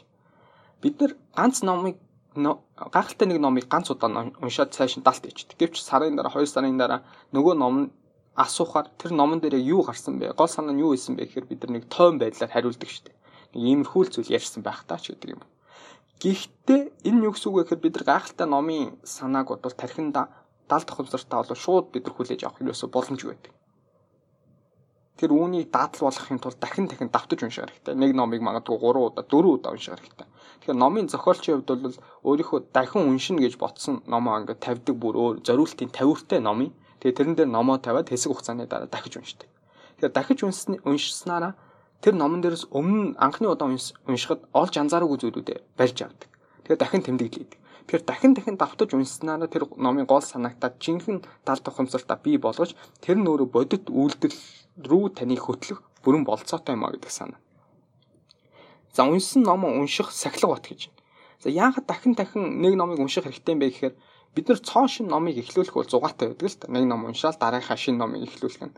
Бид нар ганц номыг гахалтай нэг номыг ганц удаа уншаад цааш нь далт ичдэг. Гэвч сарын дараа 2 сарын дараа нөгөө ном нь асуухаар тэр номон дээр юу гарсан бэ? Гол санаа нь юу исэн бэ гэхээр бид нар нэг тойм байдлаар хариулдаг шүү дээ. Нэг иймэрхүү зүйл ярьсан байх таа ч гэдэг юм. Гэхдээ энэ юу гэсэн үг вэ гэхээр бид нар гайхалтай номын санааг бодвол тархинда далд тохиомсортой бол шууд бид нар хүлээж авах ерөөсө боломжгүй байдаг. Тэр үүнийг дадал болгохын тулд дахин дахин давтаж унших хэрэгтэй. Нэг номыг магадгүй 3 удаа 4 удаа унших хэрэгтэй. Тэгэхээр номын зохиолчийн хувьд бол өөрийнхөө дахин уншина гэж ботсон номоо ингээд тавьдаг бүр өөр зориултын тавиуртай номын Тэгээ тэрэн дээр номоо тавиад хэсэг хугацааны дараа дахиж уншдаг. Тэгэхээр дахиж уншснараа тэр номон дээрээс өмнө анхны удаа уншихад олж анзаараагүй зүйлүүдээ барьж авдаг. Тэгэхээр дахин тэмдэглэдэг. Тэгэхээр дахин дахин давтаж уншснараа тэр номын гол санагтаад жинхэнэ тал тухамсартаа бий болгож тэр нь өөрөө бодит үйлдэл рүү таныг хөтлөх бүрэн болцоотой юм а гэдэг санаа. За уншсан номоо унших сахилга бат гэж. За яагаад дахин дахин нэг номыг унших хэрэгтэй юм бэ гэхээр бид нар цоо шин номыг эхлүүлэх бол зугаатай байдаг л та. Нэг ном уншаал дараагийнхаа шин номыг эхлүүлэх нь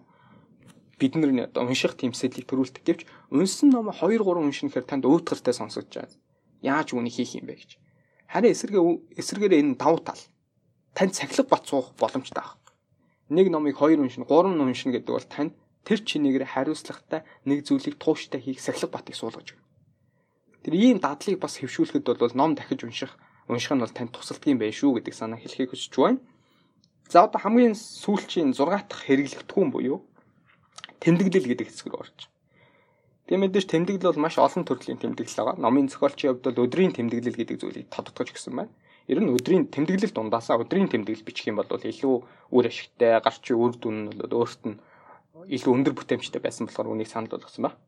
бид нар унших тэмцэлийг төрүүлдэг гэвч унсан ном 2 3 уншинэхээр танд өөтгөртэй сонсогдож байгаа. Яаж үүнийг хийх юм бэ гэж. Харин эсэргээ эсэргээрээ энэ давуу тал танд цахилга бат суух боломжтой баг. Нэг номыг 2 уншин, 3 ном уншин гэдэг бол танд тэр чинээгээр хариуцлагатай нэг зүйлийг тууштай хийх сахилга батыг суулгаж өгнө. Тэр ийм дадлыг бас хэвшүүлэхэд бол ном дахиж унших унших нь бол танд тусалдгийн байх шүү гэдэг санаа хэлхийг хүсэж байна. За одоо хамгийн сүүлчийн 6 дахь хэрэглэгдэхүүн буюу тэмдэглэл гэдэг хэсэг рүү орж. Тийм мэдээж тэмдэглэл бол маш олон төрлийн тэмдэглэл байгаа. Номын зохиолчийн хувьд бол өдрийн тэмдэглэл гэдэг зүйлийг тодтогч гисэн байна. Ер нь өдрийн тэмдэглэл дундаасаа өдрийн тэмдэглэл бичих юм бол илүү үр ашигтай, гарч үр дүн нь бол өөрт нь илүү өндөр бүтээмжтэй байсан болохоор үнийг санал болгосон байна.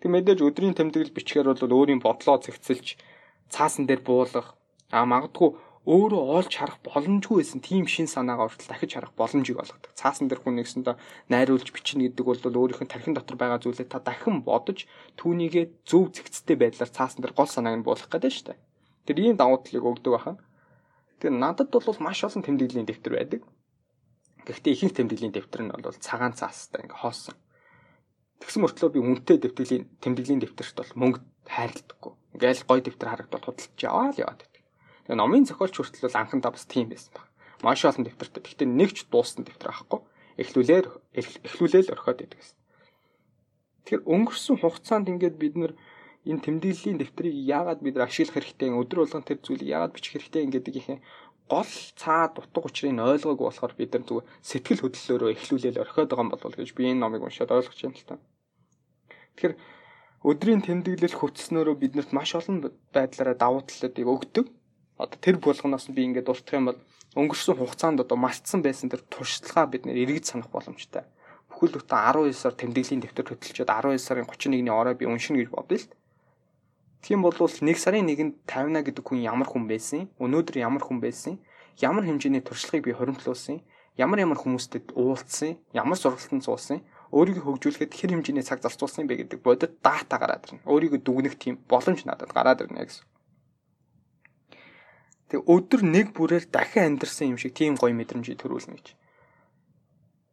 Тэг мэдээж өдрийн тэмдэглэл бичгээр бол өөрийн бодлоо зэгцэлж цаасан дээр буулгах, А магадгүй өөрөө олж харах боломжгүй байсан тийм шин санаагаа хүртэл дахиж харах боломжийг олгодог. Цаасан дээр хүн нэгсэндээ найруулж бичнэ гэдэг бол өөрийнх нь тархин дотор байгаа зүйлээ та дахин бодож түүнийгээ зөв зэгцтэй байдлаар цаасан дээр гол санааг нь буулгах гэдэг нь шүү дээ. Тэр ийм давуу талыг өгдөг бахан. Тэгээ надад бол маш олон тэмдэглэлийн дэвтэр байдаг. Гэхдээ ихэнх тэмдэглэлийн дэвтэр нь бол цагаан цаастай ингээ хоосон. Тэгсэн мөртлөө би үнэтэй тэмдэглэлийн тэмдэглэлийн дэвтэрт бол мөнгө хайрладаггүй. Ингээл гой дэвтэр харагдвал худалдаж яваа л яваад. Тэгээ номын зохиолч хүртэл бол анхандаа бас тийм байсан баг. Маш олон дэвтэртэй. Гэхдээ нэг ч дууссан дэвтэр авахгүй. Эхлүүлээр эхлүүлээл орхиод идэг гэсэн. Тэгэхээр өнгөрсөн хугацаанд ингээд бид нар энэ тэмдэглэлийн дэвтрийг яагаад бид ашиглах хэрэгтэй, өдөр болгон тэр зүйлийг яагаад бичих хэрэгтэй гэдэг их гол цаад утга учирыг ойлгоогүй болохоор бид нар зүгээр сэтгэл хөдлөлөөрөө эхлүүлээл орхиод байгаа юм болов гэж би энэ номыг уншаад ойлгож байна л та. Тэгэхээр өдрийн тэмдэглэл хөтснөөрөө биднэрт маш олон байдлаараа давуу талуудыг өгдөг одоо тэр булганоос би ингээд дуртах юм бол өнгөрсөн хугацаанд одоо мартсан байсан тэр туршлагаа бид нэр эргэж санах боломжтой. Бүхэл бүтэн 12 сар тэмдэглэлийн дэвтэр хөтөлчөөд 12 сарын 31-ний орой би уншина гэж бодъё л. Тийм бол 1 сарын 1-нд 50 гэдэг хүн ямар хүн байсан? Өнөөдөр ямар хүн байсан? Ямар хэмжээний туршлагыг би хоримтлуулсан? Ямар ямар хүмүүстэд уулзсан? Ямар сургалтанд суусан? өөрийгөө хөгжүүлэхэд хэр хэмжээний цаг зарцуулсан бэ гэдэг бодит дата гараад ирнэ. Өөрийгөө дүгнэх тийм боломж надад гараад ирнэ гэсэн. Тэг өдөр нэг бүрээр дахин амьдэрсэн юм шиг тийм гоё мэдрэмжийг төрүүлнэ гэж.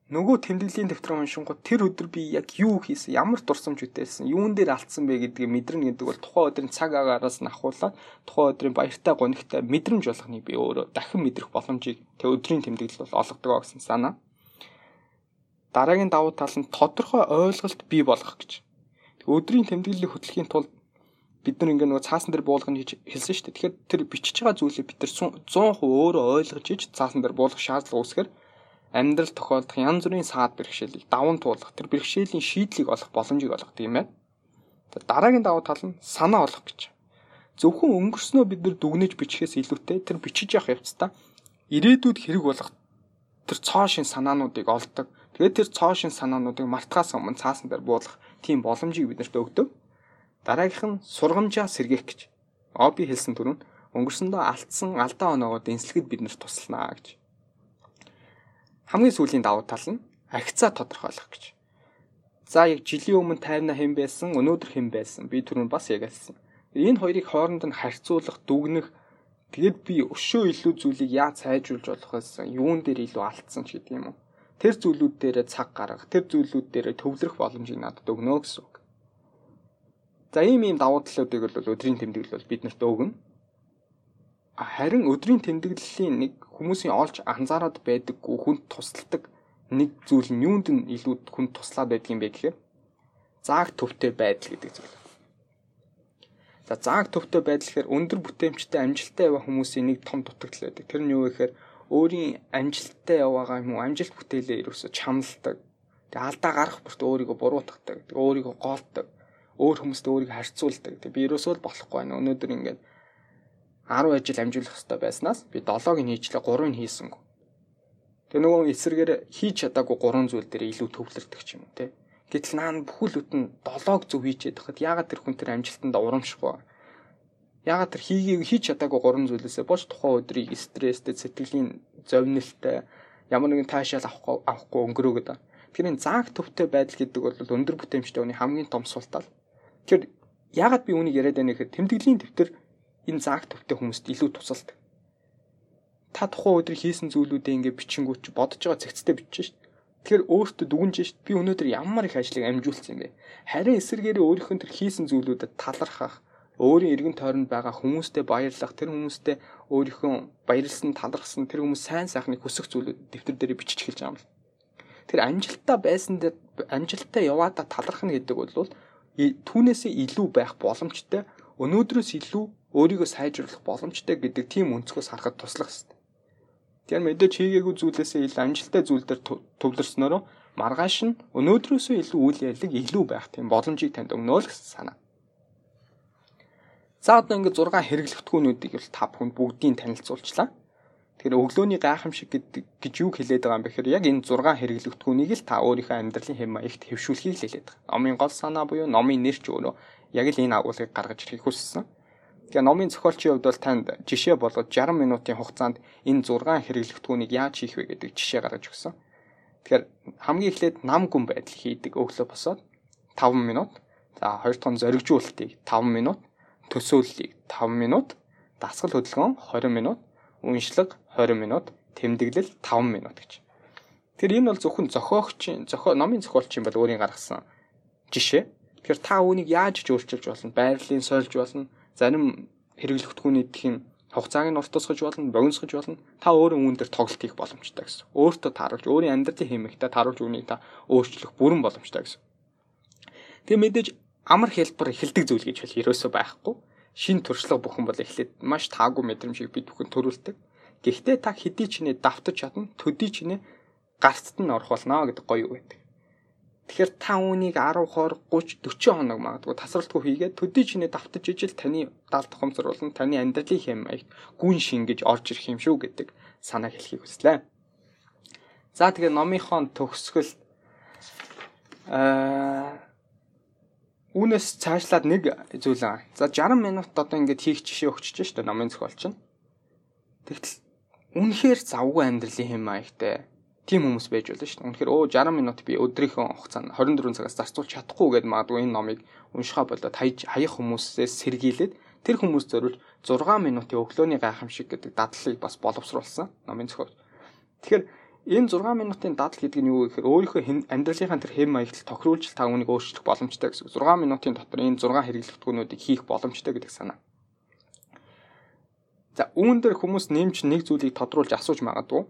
Нөгөө тэмдэглэлийн дэвтэр уншингууд тэр өдөр би яг юу хийсэн, ямар дурсамж үтээсэн, юун дээр алдсан бэ гэдгийг мэдэрнэ гэдэг бол тухайн өдрийн цаг агаараас нь ахуулаад тухайн өдрийн баяртай гонигтай мэдрэмж болгохныг би өөрөө дахин мэдрэх боломжийг тэг өдрийн тэмдэглэл бол олгодог гэсэн санаа. Дараагийн давуу тал нь тодорхой ойлголт бий болгох гэж. Өдрийн тэмдэглэлийг хөтлөхийн тулд бид нар ингээ нөгөө цаасан дээр буулгах гэж хэлсэн шүү дээ. Тэгэхээр тэр бичиж байгаа зүйлийг бид нар 100% өөрөө ойлгож иж цаасан дээр буулгах шаардлага үүсгэр амьдрал тохиолдох янз бүрийн саад бэрхшээлийг даван туулах тэр бэрхшээлийн шийдлийг олох боломжийг олгодог юм байна. Дараагийн давуу тал нь санаа олох гэж. Зөвхөн өнгөрснөө бид нар дүгнэж бичихээс илүүтэй тэр бичиж явах явцдаа ирээдүйд хэрэг болох тэр цоо шин санаануудыг олдог. Тэгээд тэр цоо шин санаануудыг мартахаас өмнө цаасан дээр буулгах тийм боломжийг биднэрт өгдөг. Дараагийнх нь сургамжаа сэргээх гэж. Оби хэлсэн түрүүнд өнгөрсөндөө алдсан алдаа оноогоо дэнслэхэд бид нар туслана гэж. Хамгийн сүүлийн давуу тал нь агцаа тодорхойлох гэж. За яг жилийн өмнө тайвна хэм байсан, өнөөдөр хэм байсан. Би түрүүн бас яг хэлсэн. Энэ хоёрыг хооронд нь харьцуулах, дүгнэх тэгэд би өшөө илүү зүйлийг яаж сайжруулж болох вэ? Юун дээр илүү алдсан ч гэдэг юм уу? Тэр зүйлүүд дээр цаг гаргах, тэр зүйлүүд дээр төвлөрөх боломжийг надад өгнө гэсэн үг. За ийм ийм давуу талуудыг бол өдрийн тэмдэглэл бол биднэрт өгнө. Харин өдрийн тэмдэглэлийн нэг хүмүүсийн олж анзаараад байдаггүй хүнд тусалдаг нэг зүйл нь юунд нь илүү хүнд туслаад байдаг юм бэ гэхээр зааг төвтэй байдал гэдэг зүйл. За зааг төвтэй байдал гэхээр өндөр бүтээмжтэй амжилттай яваа хүмүүсийн нэг том дутагдал байдаг. Тэр нь юу вэ гэхээр өөрийн амжилттай яваагаа юм уу амжилт бүтээлээ ерөөсө чамладаг. Тэгээ алдаа гарах бүрт өөрийгөө буруутгадаг. Тэгээ өөрийгөө гоолдог. Өөр хүмүүстэй өөрийгөө харьцуулдаг. Тэгээ би ерөөсөө л болохгүй байна. Өнөөдөр ингээд 10 ажил амжуулах хэрэгтэй байснаас би 7-ыг нь хийчлээ 3-ыг хийсэн. Тэгээ нөгөө эсрэгээр хийж чадаагүй 3 зүйл дээр илүү төвлөрдөг юм те. Гэтэл наа бүхэл бүтэн 7-ог зөв хийчихэд хахад ягаад тэр хүн тэр амжилтанд урамшихгүй. Ягаад тэр хийгийг хийж чадаагүй 3 зүйлээсээ боч тухайн өдрийг стресстэй, сэтгэлийн зовнилтай ямар нэгэн таашаал авахгүй авахгүй өнгөрөөгд. Тэгэхээр энэ зааг төвтэй байдал гэдэг бол өндөр бүтээмжтэй хүний хамгийн том сул тал. Тэгэхээр ягаад би үүнийг яриад байна гэхээр тэмдэглэлийн төвтөр энэ зааг төвтэй хүмүүст илүү тусалдаг. Та тухайн өдөр хийсэн зүйлүүдээ ингээ бичингүүч бодож байгаа цэгцтэй бичиж шít. Тэгэхээр өөртөө дүгнж шít. Би өнөөдөр ямар их ажлыг амжуулсан юм бэ? Харин эсэргээрээ өөрийнхөө тэр хийсэн зүйлүүдэд талархах, өөрийн эргэн тойронд байгаа хүмүүстэй баярлах, тэр хүмүүстэй өөрийнхөө баярлсан, талархсан тэр хүмүүс сайн сайхныг хүсэх зүйлүүд дэвтэр дээр бичиж эхэлж байгаа юм л. Тэр амжилттай байсан дээр амжилттай яваадаа талархна гэдэг бол түүнээсээ илүү байх боломжтой өнөөдрөөс илүү өөрийгөө сайжруулах боломжтой гэдэг тийм өнцгөөс харахад туслах хэрэгтэй. Тэгэхээр мэдээж хийгээгүй зүйлээсээ илүү амжилттай зүйл дээр төвлөрснөөрөө маргааш нь өнөөдрөөсөө илүү үйл явдлыг илүү байх тийм боломжийг танд өгнө л гэсэн санаа. За одоо ингээд 6 хэрэглэгдэхүүнүүдийг бол та бүхэнд бүгдийг танилцуулчлаа. Тэгэхээр өглөөний гайхамшиг гэдэг гэж юу хэлээд байгаа юм бэ гэхээр яг энэ 6 хэрэглэгдэхүүнийг л та өөрийнхөө амьдралын хэм маягт хэвшүүлэхийг л хэлээд байгаа. Номын гол санаа буюу номын нэр ч өөрөө яг л энэ агуулгыг гаргаж ирэхийг хүссэн. Тэгээ номын зохиолчийн хувьд бол танд жишээ болгож 60 минутын хугацаанд энэ 6 хэрэглэгдэхүүнийг яаж хийх вэ гэдэг жишээ гаргаж өгсөн. Тэгэхээр хамгийн эхлээд нам гүн байдал хийдэг өглөө босоод 5 минут. За хоёр дахь нь зоригжуулалтыг 5 минут, төсөөллийг 5 минут, дасгал хөдөлгөөн 20 минут, үншлэг 20 минут, тэмдэглэл 5 минут гэж. Тэр энэ бол зөвхөн зохиогчийн, зохио номын зохиолчийн бол өөрийн гаргасан жишээ. Тэгэхээр та үүнийг яаж ч өөрчилж болно? Байрлалын сольж болно. Зарим хэрэглэгдэхүүний тийм хугацааг нь уртасгаж болно, богиносгож болно. Та өөрөө үүн дээр тоглолт хийх боломжтой гэсэн. Өөртөө тааруулж, өөрийн амьдралын хэмжээтэй тааруулж үүнийг та өөрчлөх бүрэн боломжтой гэсэн. Тэгээ мэдээж амар хэлбэр эхэлдэг зүйл гэж хэл ерөөсөө байхгүй. Шин туршлага бүхэн бол эхлээд маш таагүй мэдрэмжийг бид бүхэн төрүүлдэг. Гэхдээ та хэдий ч нэ давтаж чадна, төдий ч нэ гарцд нь орох болно гэдэг гоё байдаг. Тэгэхээр та үүнийг 10, 20, 30, 40 хоног магадгүй тасралтгүй хийгээд төдий чинээ давтаж ижил таны тохомсор болон таны амьдралын хэм маягт гүн шингэж орж ирэх юм шүү гэдэг санаа хэлхийг хүслээ. За тэгээ номынхон төгсгөл аа Үүнээс цаашлаад нэг зүйл аа. За 60 минут одоо ингээд хийх жишээ өгчөж штэ номын зохиолч нь. Тэгтэл үнэхээр завгүй амьдралын хэм маягтай тийм хүмүүс байж болно шүү дээ. Үнэхээр өө 60 минут би өдрийнхөө хугацаанд 24 цагаас зарцуулж чадахгүй гэдээ магадгүй энэ номыг уншихаа болоод хаях хүмүүсээс сэргийлээд тэр хүмүүс зориулж 6 минутын өглөөний гайхамшиг гэдэг дадлыг бас боловсруулсан номын зохиол. Тэгэхээр энэ 6 минутын дадал гэдэг нь юу вэ гэхээр өөрийнхөө амьдралынхаа тэр хэм маягт тохируулж та үүнийг өөрчлөх боломжтой гэсэн. 6 минутын дотор энэ 6 хэрэглэгдэхүүнүүдийг хийх боломжтой гэдэг санаа. За үүн дээр хүмүүс нэмж нэг зүйлийг тодруулж асууж магадгүй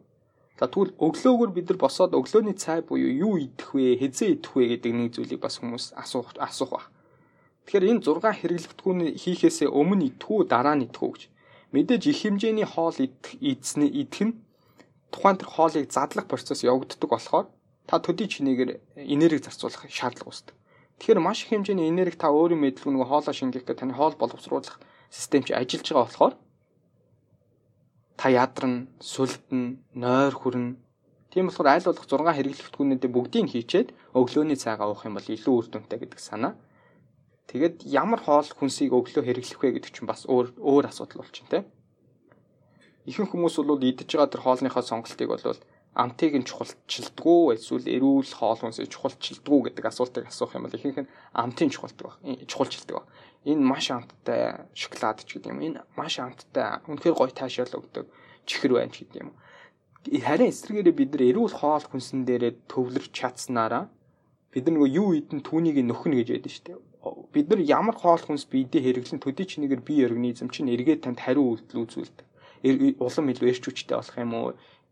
За тэгвэл өглөөгөр бид нар босоод өглөөний цай буюу юу идэх вэ, хэзээ идэх вэ гэдэг нэг зүйлийг бас хүмүүс асуух асуух ба. Тэгэхээр энэ 6 хэрэглэгдэхүүн хийхээсээ өмнө идэх үү, дараа нь идэх үү гэж. Мэдээж их хэмжээний хоол идэх эзний идэх нь тухайн тэр хоолыг задлах процесс явагддаг болохоор та төдий чинээгээр энерги зарцуулах шаардлага үүсдэг. Тэгэхээр маш их хэмжээний энерги та өөрийн мэдлэг нөгөө хоолоо шингээх гэх таны хоол боловсруулах систем чи ажиллаж байгаа болохоор та ядарна, сүлдэн, нойр хүрнэ. Тийм болохоор аль болох 6 хэрэглэгдэхүүнүүдээ бүгдийг хийчээд өглөөний цайгаа уух юм бол илүү үр дүнтэй гэдэг санаа. Тэгээд ямар хоол хүнсийг өглөө хэрэглэх вэ гэдэг чинь бас өөр өөр асуудал болчихно те. Ихэнх хүмүүс бол идэж байгаа тэр хоолныхоо сонголтыг бол амтыг нь чухалчилдгүү эсвэл эрүүл хоол хүнсийг чухалчилдгүү гэдэг асуултыг асуух юм бол ихэнх нь амтын чухалдаг баг. Чухалчилдаг баг. Энэ маш амттай шоколад ч гэдэг юм. Энэ маш амттай үнэхээр гоё таашаал өгдөг чихэр байна ч гэдэг юм. Харин эсрэгээрээ бид нар эрүүл хоол хүнсэн дээрээ төвлөрч чадсанараа бид нар нөгөө юу идэн түүнийг нөхнө гэж ядсан шүү дээ бид нар ямар хоол хүнс биедээ хэрэглэн төдий чинийгээр бие организм чинь эргээд танд хариу үйлдэл үзүүлдэг. Улам илүү эрч хүчтэй болох юм уу?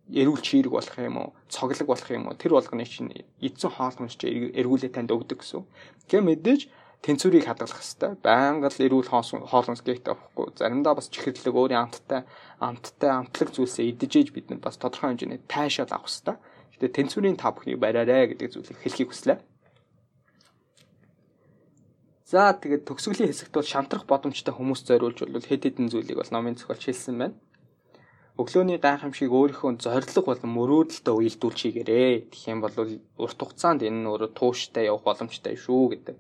Эрүүл чирэг болох юм уу? Цоглог болох юм уу? Тэр болгоны чинь эдсэн хоол хүнс чинь эргүүлээ танд өгдөг гэсэн. Тэгээ мэдээж тэнцвэрийг хадгалах хэрэгтэй. Байнга л эрүүл хоол хүнс гээхтэй авахгүй. Заримдаа бас чихэрлэг өөрийн амттай амттай амтлаг зүйлсээ идэж бид нар бас тодорхой хэмжээний тайшаал авах хэрэгтэй. Гэтэ тэнцвэрийн та бүхнийг бариарай гэдэг зүйлийг хэлхийг хүслээ. За тэгээд төгсгөлийн хэсэгт бол шантрах боломжтой хүмүүс зориулж бол хэд хэдэн зүйлийг бол номын зохиолч хэлсэн байна. Өглөөний гайхамшиг өөрийнхөө зориг болон мөрөөдөлтөд уялдуулчихгээрээ. Тэгэх юм бол урт хугацаанд энэ нь өөрөө тууштай явах боломжтой шүү гэдэг.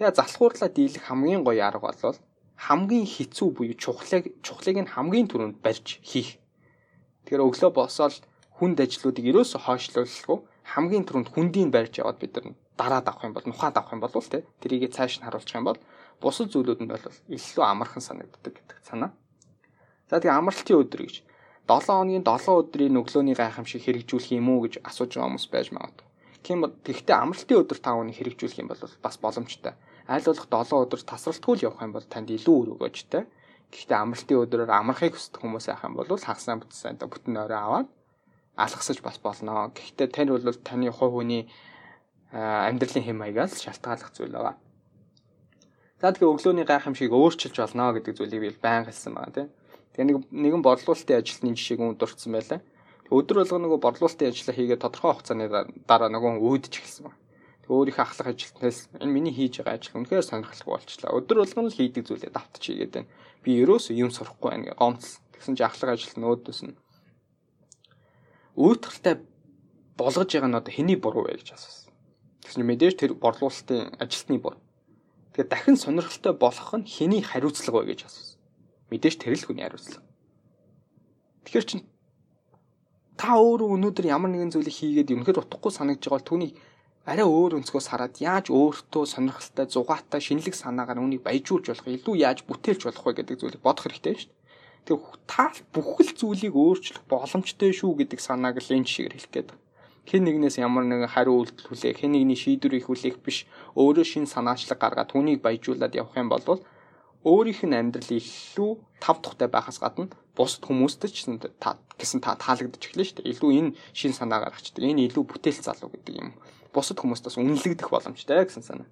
Тэгээ залхуурлаа дийлэх хамгийн гоё арга бол хамгийн хэцүү буюу чухлыг чухлыг нь хамгийн түрүүнд барьж хийх. Тэгэхээр өглөө босоод хүнд ажлуудыг ерөөсө хойшлуулахгүй хамгийн түрүүнд хүндийг барьж яваад бид нар дараад авах юм бол нухаад авах юм бол тэ тэрийг цааш нь харуулчих юм бол бусад зүйлүүд нь бол илүү амархан санагддаг гэдэг санаа. За тэгээ амралтын өдөр гэж 7 хоногийн 7 өдрийн өглөөний гайхамшиг хэрэгжүүлэх юм уу гэж асууж байгаа хүмүүс байж магадгүй. Тийм гэхдээ амралтын өдөр та өнийг хэрэгжүүлэх юм бол бас боломжтой. Аль болох 7 өдөр тасралтгүй л явах юм бол танд илүү үр өгөөжтэй. Гэхдээ амралтын өдрөөр амрахыг хүсдэг хүмүүс байх юм бол хагасаа бүтсэн бүтэн орой аваад алгасаж бас болно. Гэхдээ тань бол таны хувь хүний амьдралын хэм маягаас шалтгааллах зүйл байгаа. За тэгээ өглөөний гайхамшиг өөрчилж болно гэдэг зүйлийг би баян хэлсэн байгаа тийм. Тэгээ нэг нэгэн борлуулалтын ажилтны жишээг үн дурдсан байлаа. Өдөр болго нөгөө борлуулалтын ажиллаа хийгээд тодорхой хугацааны дараа нөгөө үүдж эхэлсэн байна. Тэгээ өөрийнхөө ахлах ажилтнаас энэ миний хийж байгаа ажил үнэхээр сонирхолтой болчлаа. Өдөр болгоно л хийдэг зүйлээ давтчих хийгээд байна. Би ерөөсөө юм сурахгүй байна гэ гомцл. Тэгсэн чи ахлах ажилт нь өөдөөс нь өөтгөлтэй болгож байгаа нь одоо хэний буруу вэ гэж асуусан. Тэгсэн мэдээж тэр борлуулалтын ажилтны бор. Тэгэхээр дахин сонирхолтой болох нь хэний хариуцлага вэ гэж асуусан. Мэдээж тэр л хүний хариуцлага. Тэгэхээр чин та өөрөө өнөөдөр ямар нэгэн зүйлийг хийгээд үнэхээр утгагүй санагдж байгаа бол түүнийг арай өөр өнцгөөс хараад яаж өөртөө сонирхолтой зугаатай шинэлэг санаагаар үнийг баяжуулж болох илүү яаж бүтээлч болох вэ гэдэг зүйлийг бодох хэрэгтэй шүү дээ. Тэгэхээр та бүхэл зүйлийг өөрчлөх боломжтой шүү гэдэг санааг л энэ жишгээр хэлэх гээд байна хэн нэгнээс ямар нэгэн хариу үйлдэл хүлээх, хэн нэгний шийдвэрийг хүлээх биш, өөрөө шин санаачлаг гаргаад түүнийг баяжуулаад явах юм бол өөрийнх нь амьдрал илүү тав тухтай байхаас гадна бусад хүмүүстд ч гэсэн та таалагдчих эхлэн шүү дээ. Илүү энэ шин санаа гаргачдаг. Энэ илүү бүтээл залуу гэдэг юм. Бусад хүмүүстээс үнэлэгдэх боломжтой гэсэн санаа.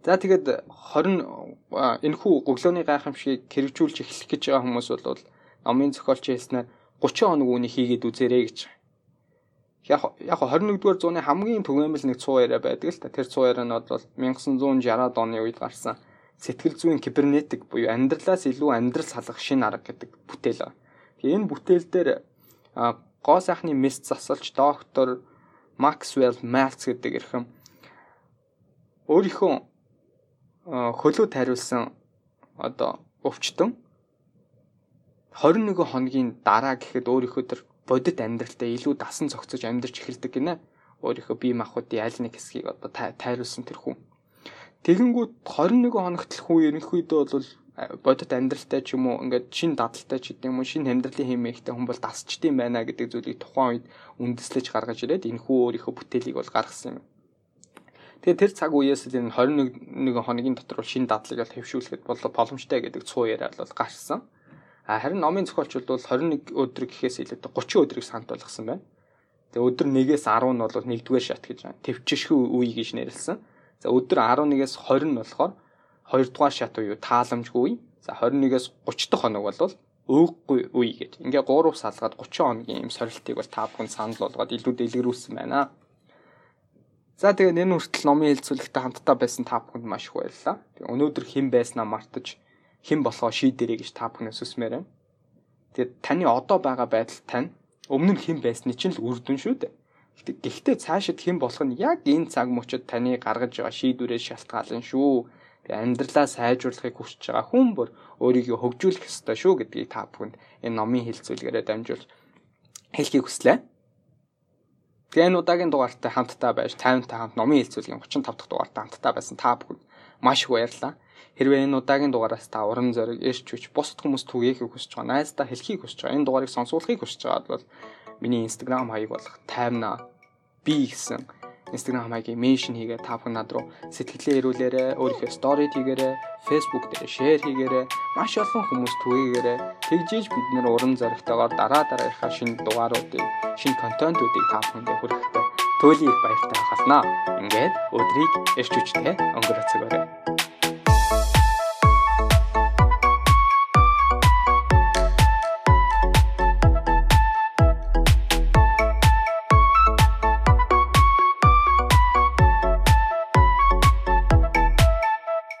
За тэгээд 20 энэхүү өглөөний гайхамшигыг хэрэгжүүлж эхлэх гэж байгаа хүмүүс бол номын зохиолч хэлснээр 30 хоног үүнийг хийгээд үзээрэй гэж. Яг яг 21-р зууны хамгийн түгээмэл нэг цуу яриа байдаг л та. Тэр цуу яриа нь бол 1960-ад оны үед гарсан сэтгэл зүйн кибернетик буюу амьдралаас илүү амьдрал салгах шин арга гэдэг бүтээл байна. Энэ бүтээл дээр гоо сайхны мэс засалж доктор Максвелл Малц гэдэг эрхэм өөрийнхөө хөлөө тариулсан одоо өвчтөн 21 хоногийн дараа гэхэд өөрийнхөө төр бодит амьдралтай илүү дасан зохицож амьдарч эхэлдэг гинэ. Өөрийнхөө бие махбодын аль нэг хэсгийг одоо тайруулсан тэр хүн. Тэгэнгүүт 21 хоногт л хүн ерөнхийдөө бол бодит амьдралтай ч юм уу ингээд шин дадалтай ч гэдэг юм уу шин амьдралын хэмээгтэй хүн бол дасчдсан байна гэдэг зүйлийг тухайн үед үндэслэж гаргаж ирээд энэ хүү өөрийнхөө бүтээлийг бол гаргасан юм. Тэгээ тэр цаг үеэс л энэ 21 хоногийн дотор бол шин дадлыг бол хэвшүүлэхэд бол боломжтой гэдэг цуу яриа бол гарсан. Харин номын зохиолч бол 21 өдөр гэхээс илүү 30 өдрийг сант болгосон байна. Тэгээ өдөр 1-ээс 10 нь бол 1-р шат гэж байна. Төвчшгүй үе гэж нэрлсэн. За өдөр 11-ээс 20 нь болохоор 2-р шат буюу тааламжгүй. За 21-ээс 30 дахь хоног бол өөхгүй үе гэж. Ингээ 3 салгаад 30 хоногийн юм сорилтыг бол та бүхэн санал болгоод илүү дэлгэрүүлсэн байна. За тэгээ энэ хүртэл номын хэлцүүлэгтээ хамтдаа байсан та бүхэнд маш их баярлалаа. Өнөөдөр хэн байснаа мартаж хэн болохоо шийдэрэй гэж та бүхнээс хүсмээр байна. Тэгээд таны одоо байгаа байдал тань өмнө нь хэн байсны чинь л үр дүн шүү дээ. Гэхдээ цаашид хэн болох нь яг энэ цаг мөчид таны гаргаж байгаа шийдвэрээс шалтгаална шүү. Амьдралаа сайжруулахыг хүсэж байгаа хүн бүр өөрийгөө хөгжүүлэх ёстой шүү гэдгийг та бүхэнд энэ номын хэлцүүлгээрээ дамжуулж хэлхийг хүслээ. Тэгээ энэ удаагийн дугаартай хамтдаа байж 50 та хамт номын хэлцүүлгийн 35 дахь дугаартай хамтдаа байсан та бүхэнд маш их баярлалаа. Хэрвээ энэ удаагийн дугаараас та уран зориг, эрч хүч, бусад хүмүүс түгээхийг хүсэж байгаа, найздаа хэлхийг хүсэж байгаа, энэ дугаарыг сонсуулахыг хүсэж байгаа бол миний Instagram хаяг болох таймна би гэсэн Instagram хаягийг меншн хийгээ та бүхэн над руу сэтгэлээ ирүүлээрэ, өөрийнхөө story хийгээрэ, Facebook дээр share хийгээрэ, маш олон хүмүүс түгээгээрэ. Тэгжиж бид нэр уран зоригтойгоор дараа дараагийнхаа шинэ дугааруудыг, шинэ контентуудыг та бүхэндээ хүрэхтэй туйлын их баяртай хахалнаа. Ингээд өдрийг эрч хүчтэй өнгөрөөцгөөрэй.